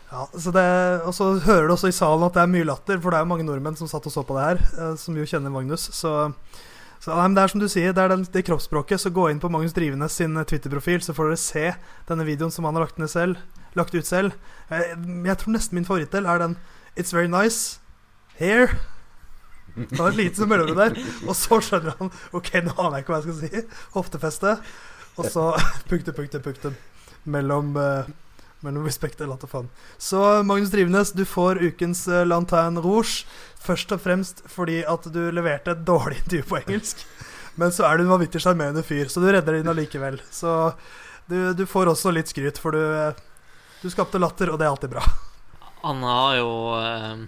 Ja, så det, Og så hører du også i salen at det er mye latter, for det er jo mange nordmenn som satt og så på det her, eh, som jo kjenner Magnus. Så, så nei, det er som du sier, det er den, det kroppsspråket. Så gå inn på Magnus Drivenes sin eh, Twitter-profil, så får dere se denne videoen som han har lagt, ned selv, lagt ut selv. Jeg, jeg tror nesten min favorittdel er den It's very nice here. Det var et lite mellomrom der, og så skjønner han OK, nå aner jeg ikke hva jeg skal si. Hoftefeste. Og så punktum, punktum, punktum. Mellom eh, mellom respect og of fun. Så Magnus Drivenes, du får ukens uh, Lanterne Rouge. Først og fremst fordi at du leverte et dårlig intervju på engelsk. Men så er du en vanvittig sjarmerende fyr, så du redder det inn allikevel. Så du, du får også litt skryt, for du, eh, du skapte latter, og det er alltid bra. Han har jo eh,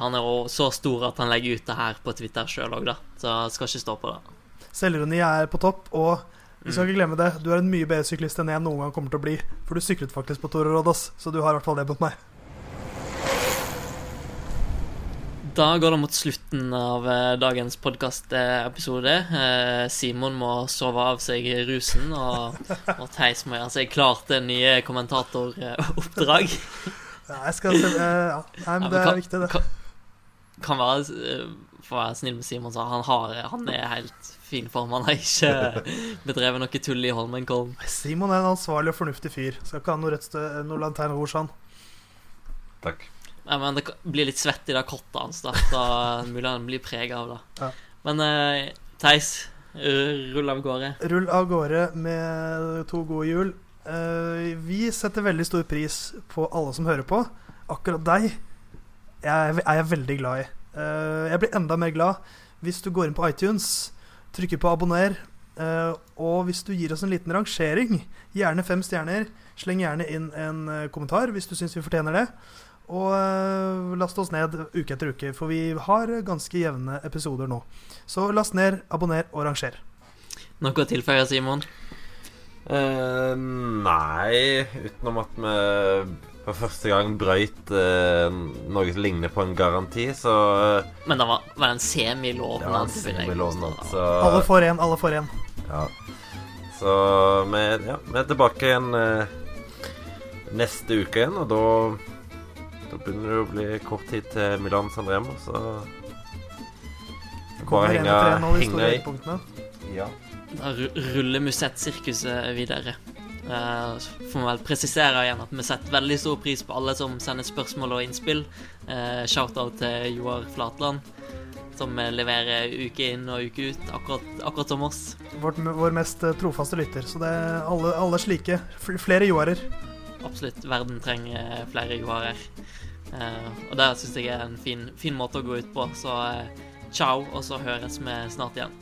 Han er jo så stor at han legger ut det her på Twitter sjøl òg, da. Så jeg skal ikke stå på det. Selvironi er på topp, og vi skal ikke glemme det. Du er en mye bedre syklist enn jeg noen gang kommer til å bli. For du syklet faktisk på Toro Rodos, så du har i hvert fall det mot meg. Da går det mot slutten av eh, dagens podkastepisode. Eh, Simon må sove av seg rusen, og, og Theis må gjøre seg klar til nye kommentatoroppdrag. Ja, jeg skal se, eh, ja. Nei, men det er viktig, det. Kan, kan være, for å være snill med Simon, så han, har, han er helt fin. Han har ikke bedrevet noe tull i Holmenkollen. Simon er en ansvarlig og fornuftig fyr. Skal ikke ha noe, rett stø- noe Lanterne Rouge, han. Takk. Nei, men det blir litt svett i det kottet hans, da. Da mulig han blir prega av det. Ja. Men uh, Theis, eh, rull av gårde. Rull av gårde med to gode hjul. Uh, vi setter veldig stor pris på alle som hører på. Akkurat deg jeg er, er jeg veldig glad i. Uh, jeg blir enda mer glad hvis du går inn på iTunes, trykker på abonner, eh, og hvis du gir oss en liten rangering, gjerne fem stjerner, sleng gjerne inn en eh, kommentar hvis du syns vi fortjener det. Og eh, last oss ned uke etter uke, for vi har ganske jevne episoder nå. Så last ned, abonner og ranger. Noe å tilføye, Simon? Uh, nei, utenom at vi for første gang brøyt eh, noe som ligner på en garanti, så eh, Men det var, var en semilovnad. påstå. så Alle får én, alle får én. Ja. Så vi, ja, vi er tilbake igjen eh, neste uke igjen, og da Da begynner det å bli kort tid til Milan San Remo, så Bare henge, henge i. Ja. Da ru- ruller musettsirkuset videre. Eh, så får vi vel presisere igjen at vi setter veldig stor pris på alle som sender spørsmål og innspill. Uh, Shout-out til Joar Flatland, som leverer uke inn og uke ut, akkurat, akkurat som oss. Vårt, vår mest eh, trofaste lytter. Så det er alle, alle slike. Flere joarer. Absolutt. Verden trenger flere Joarer. Uh, og det syns jeg er en fin, fin måte å gå ut på. Så ciao, og så høres vi snart igjen.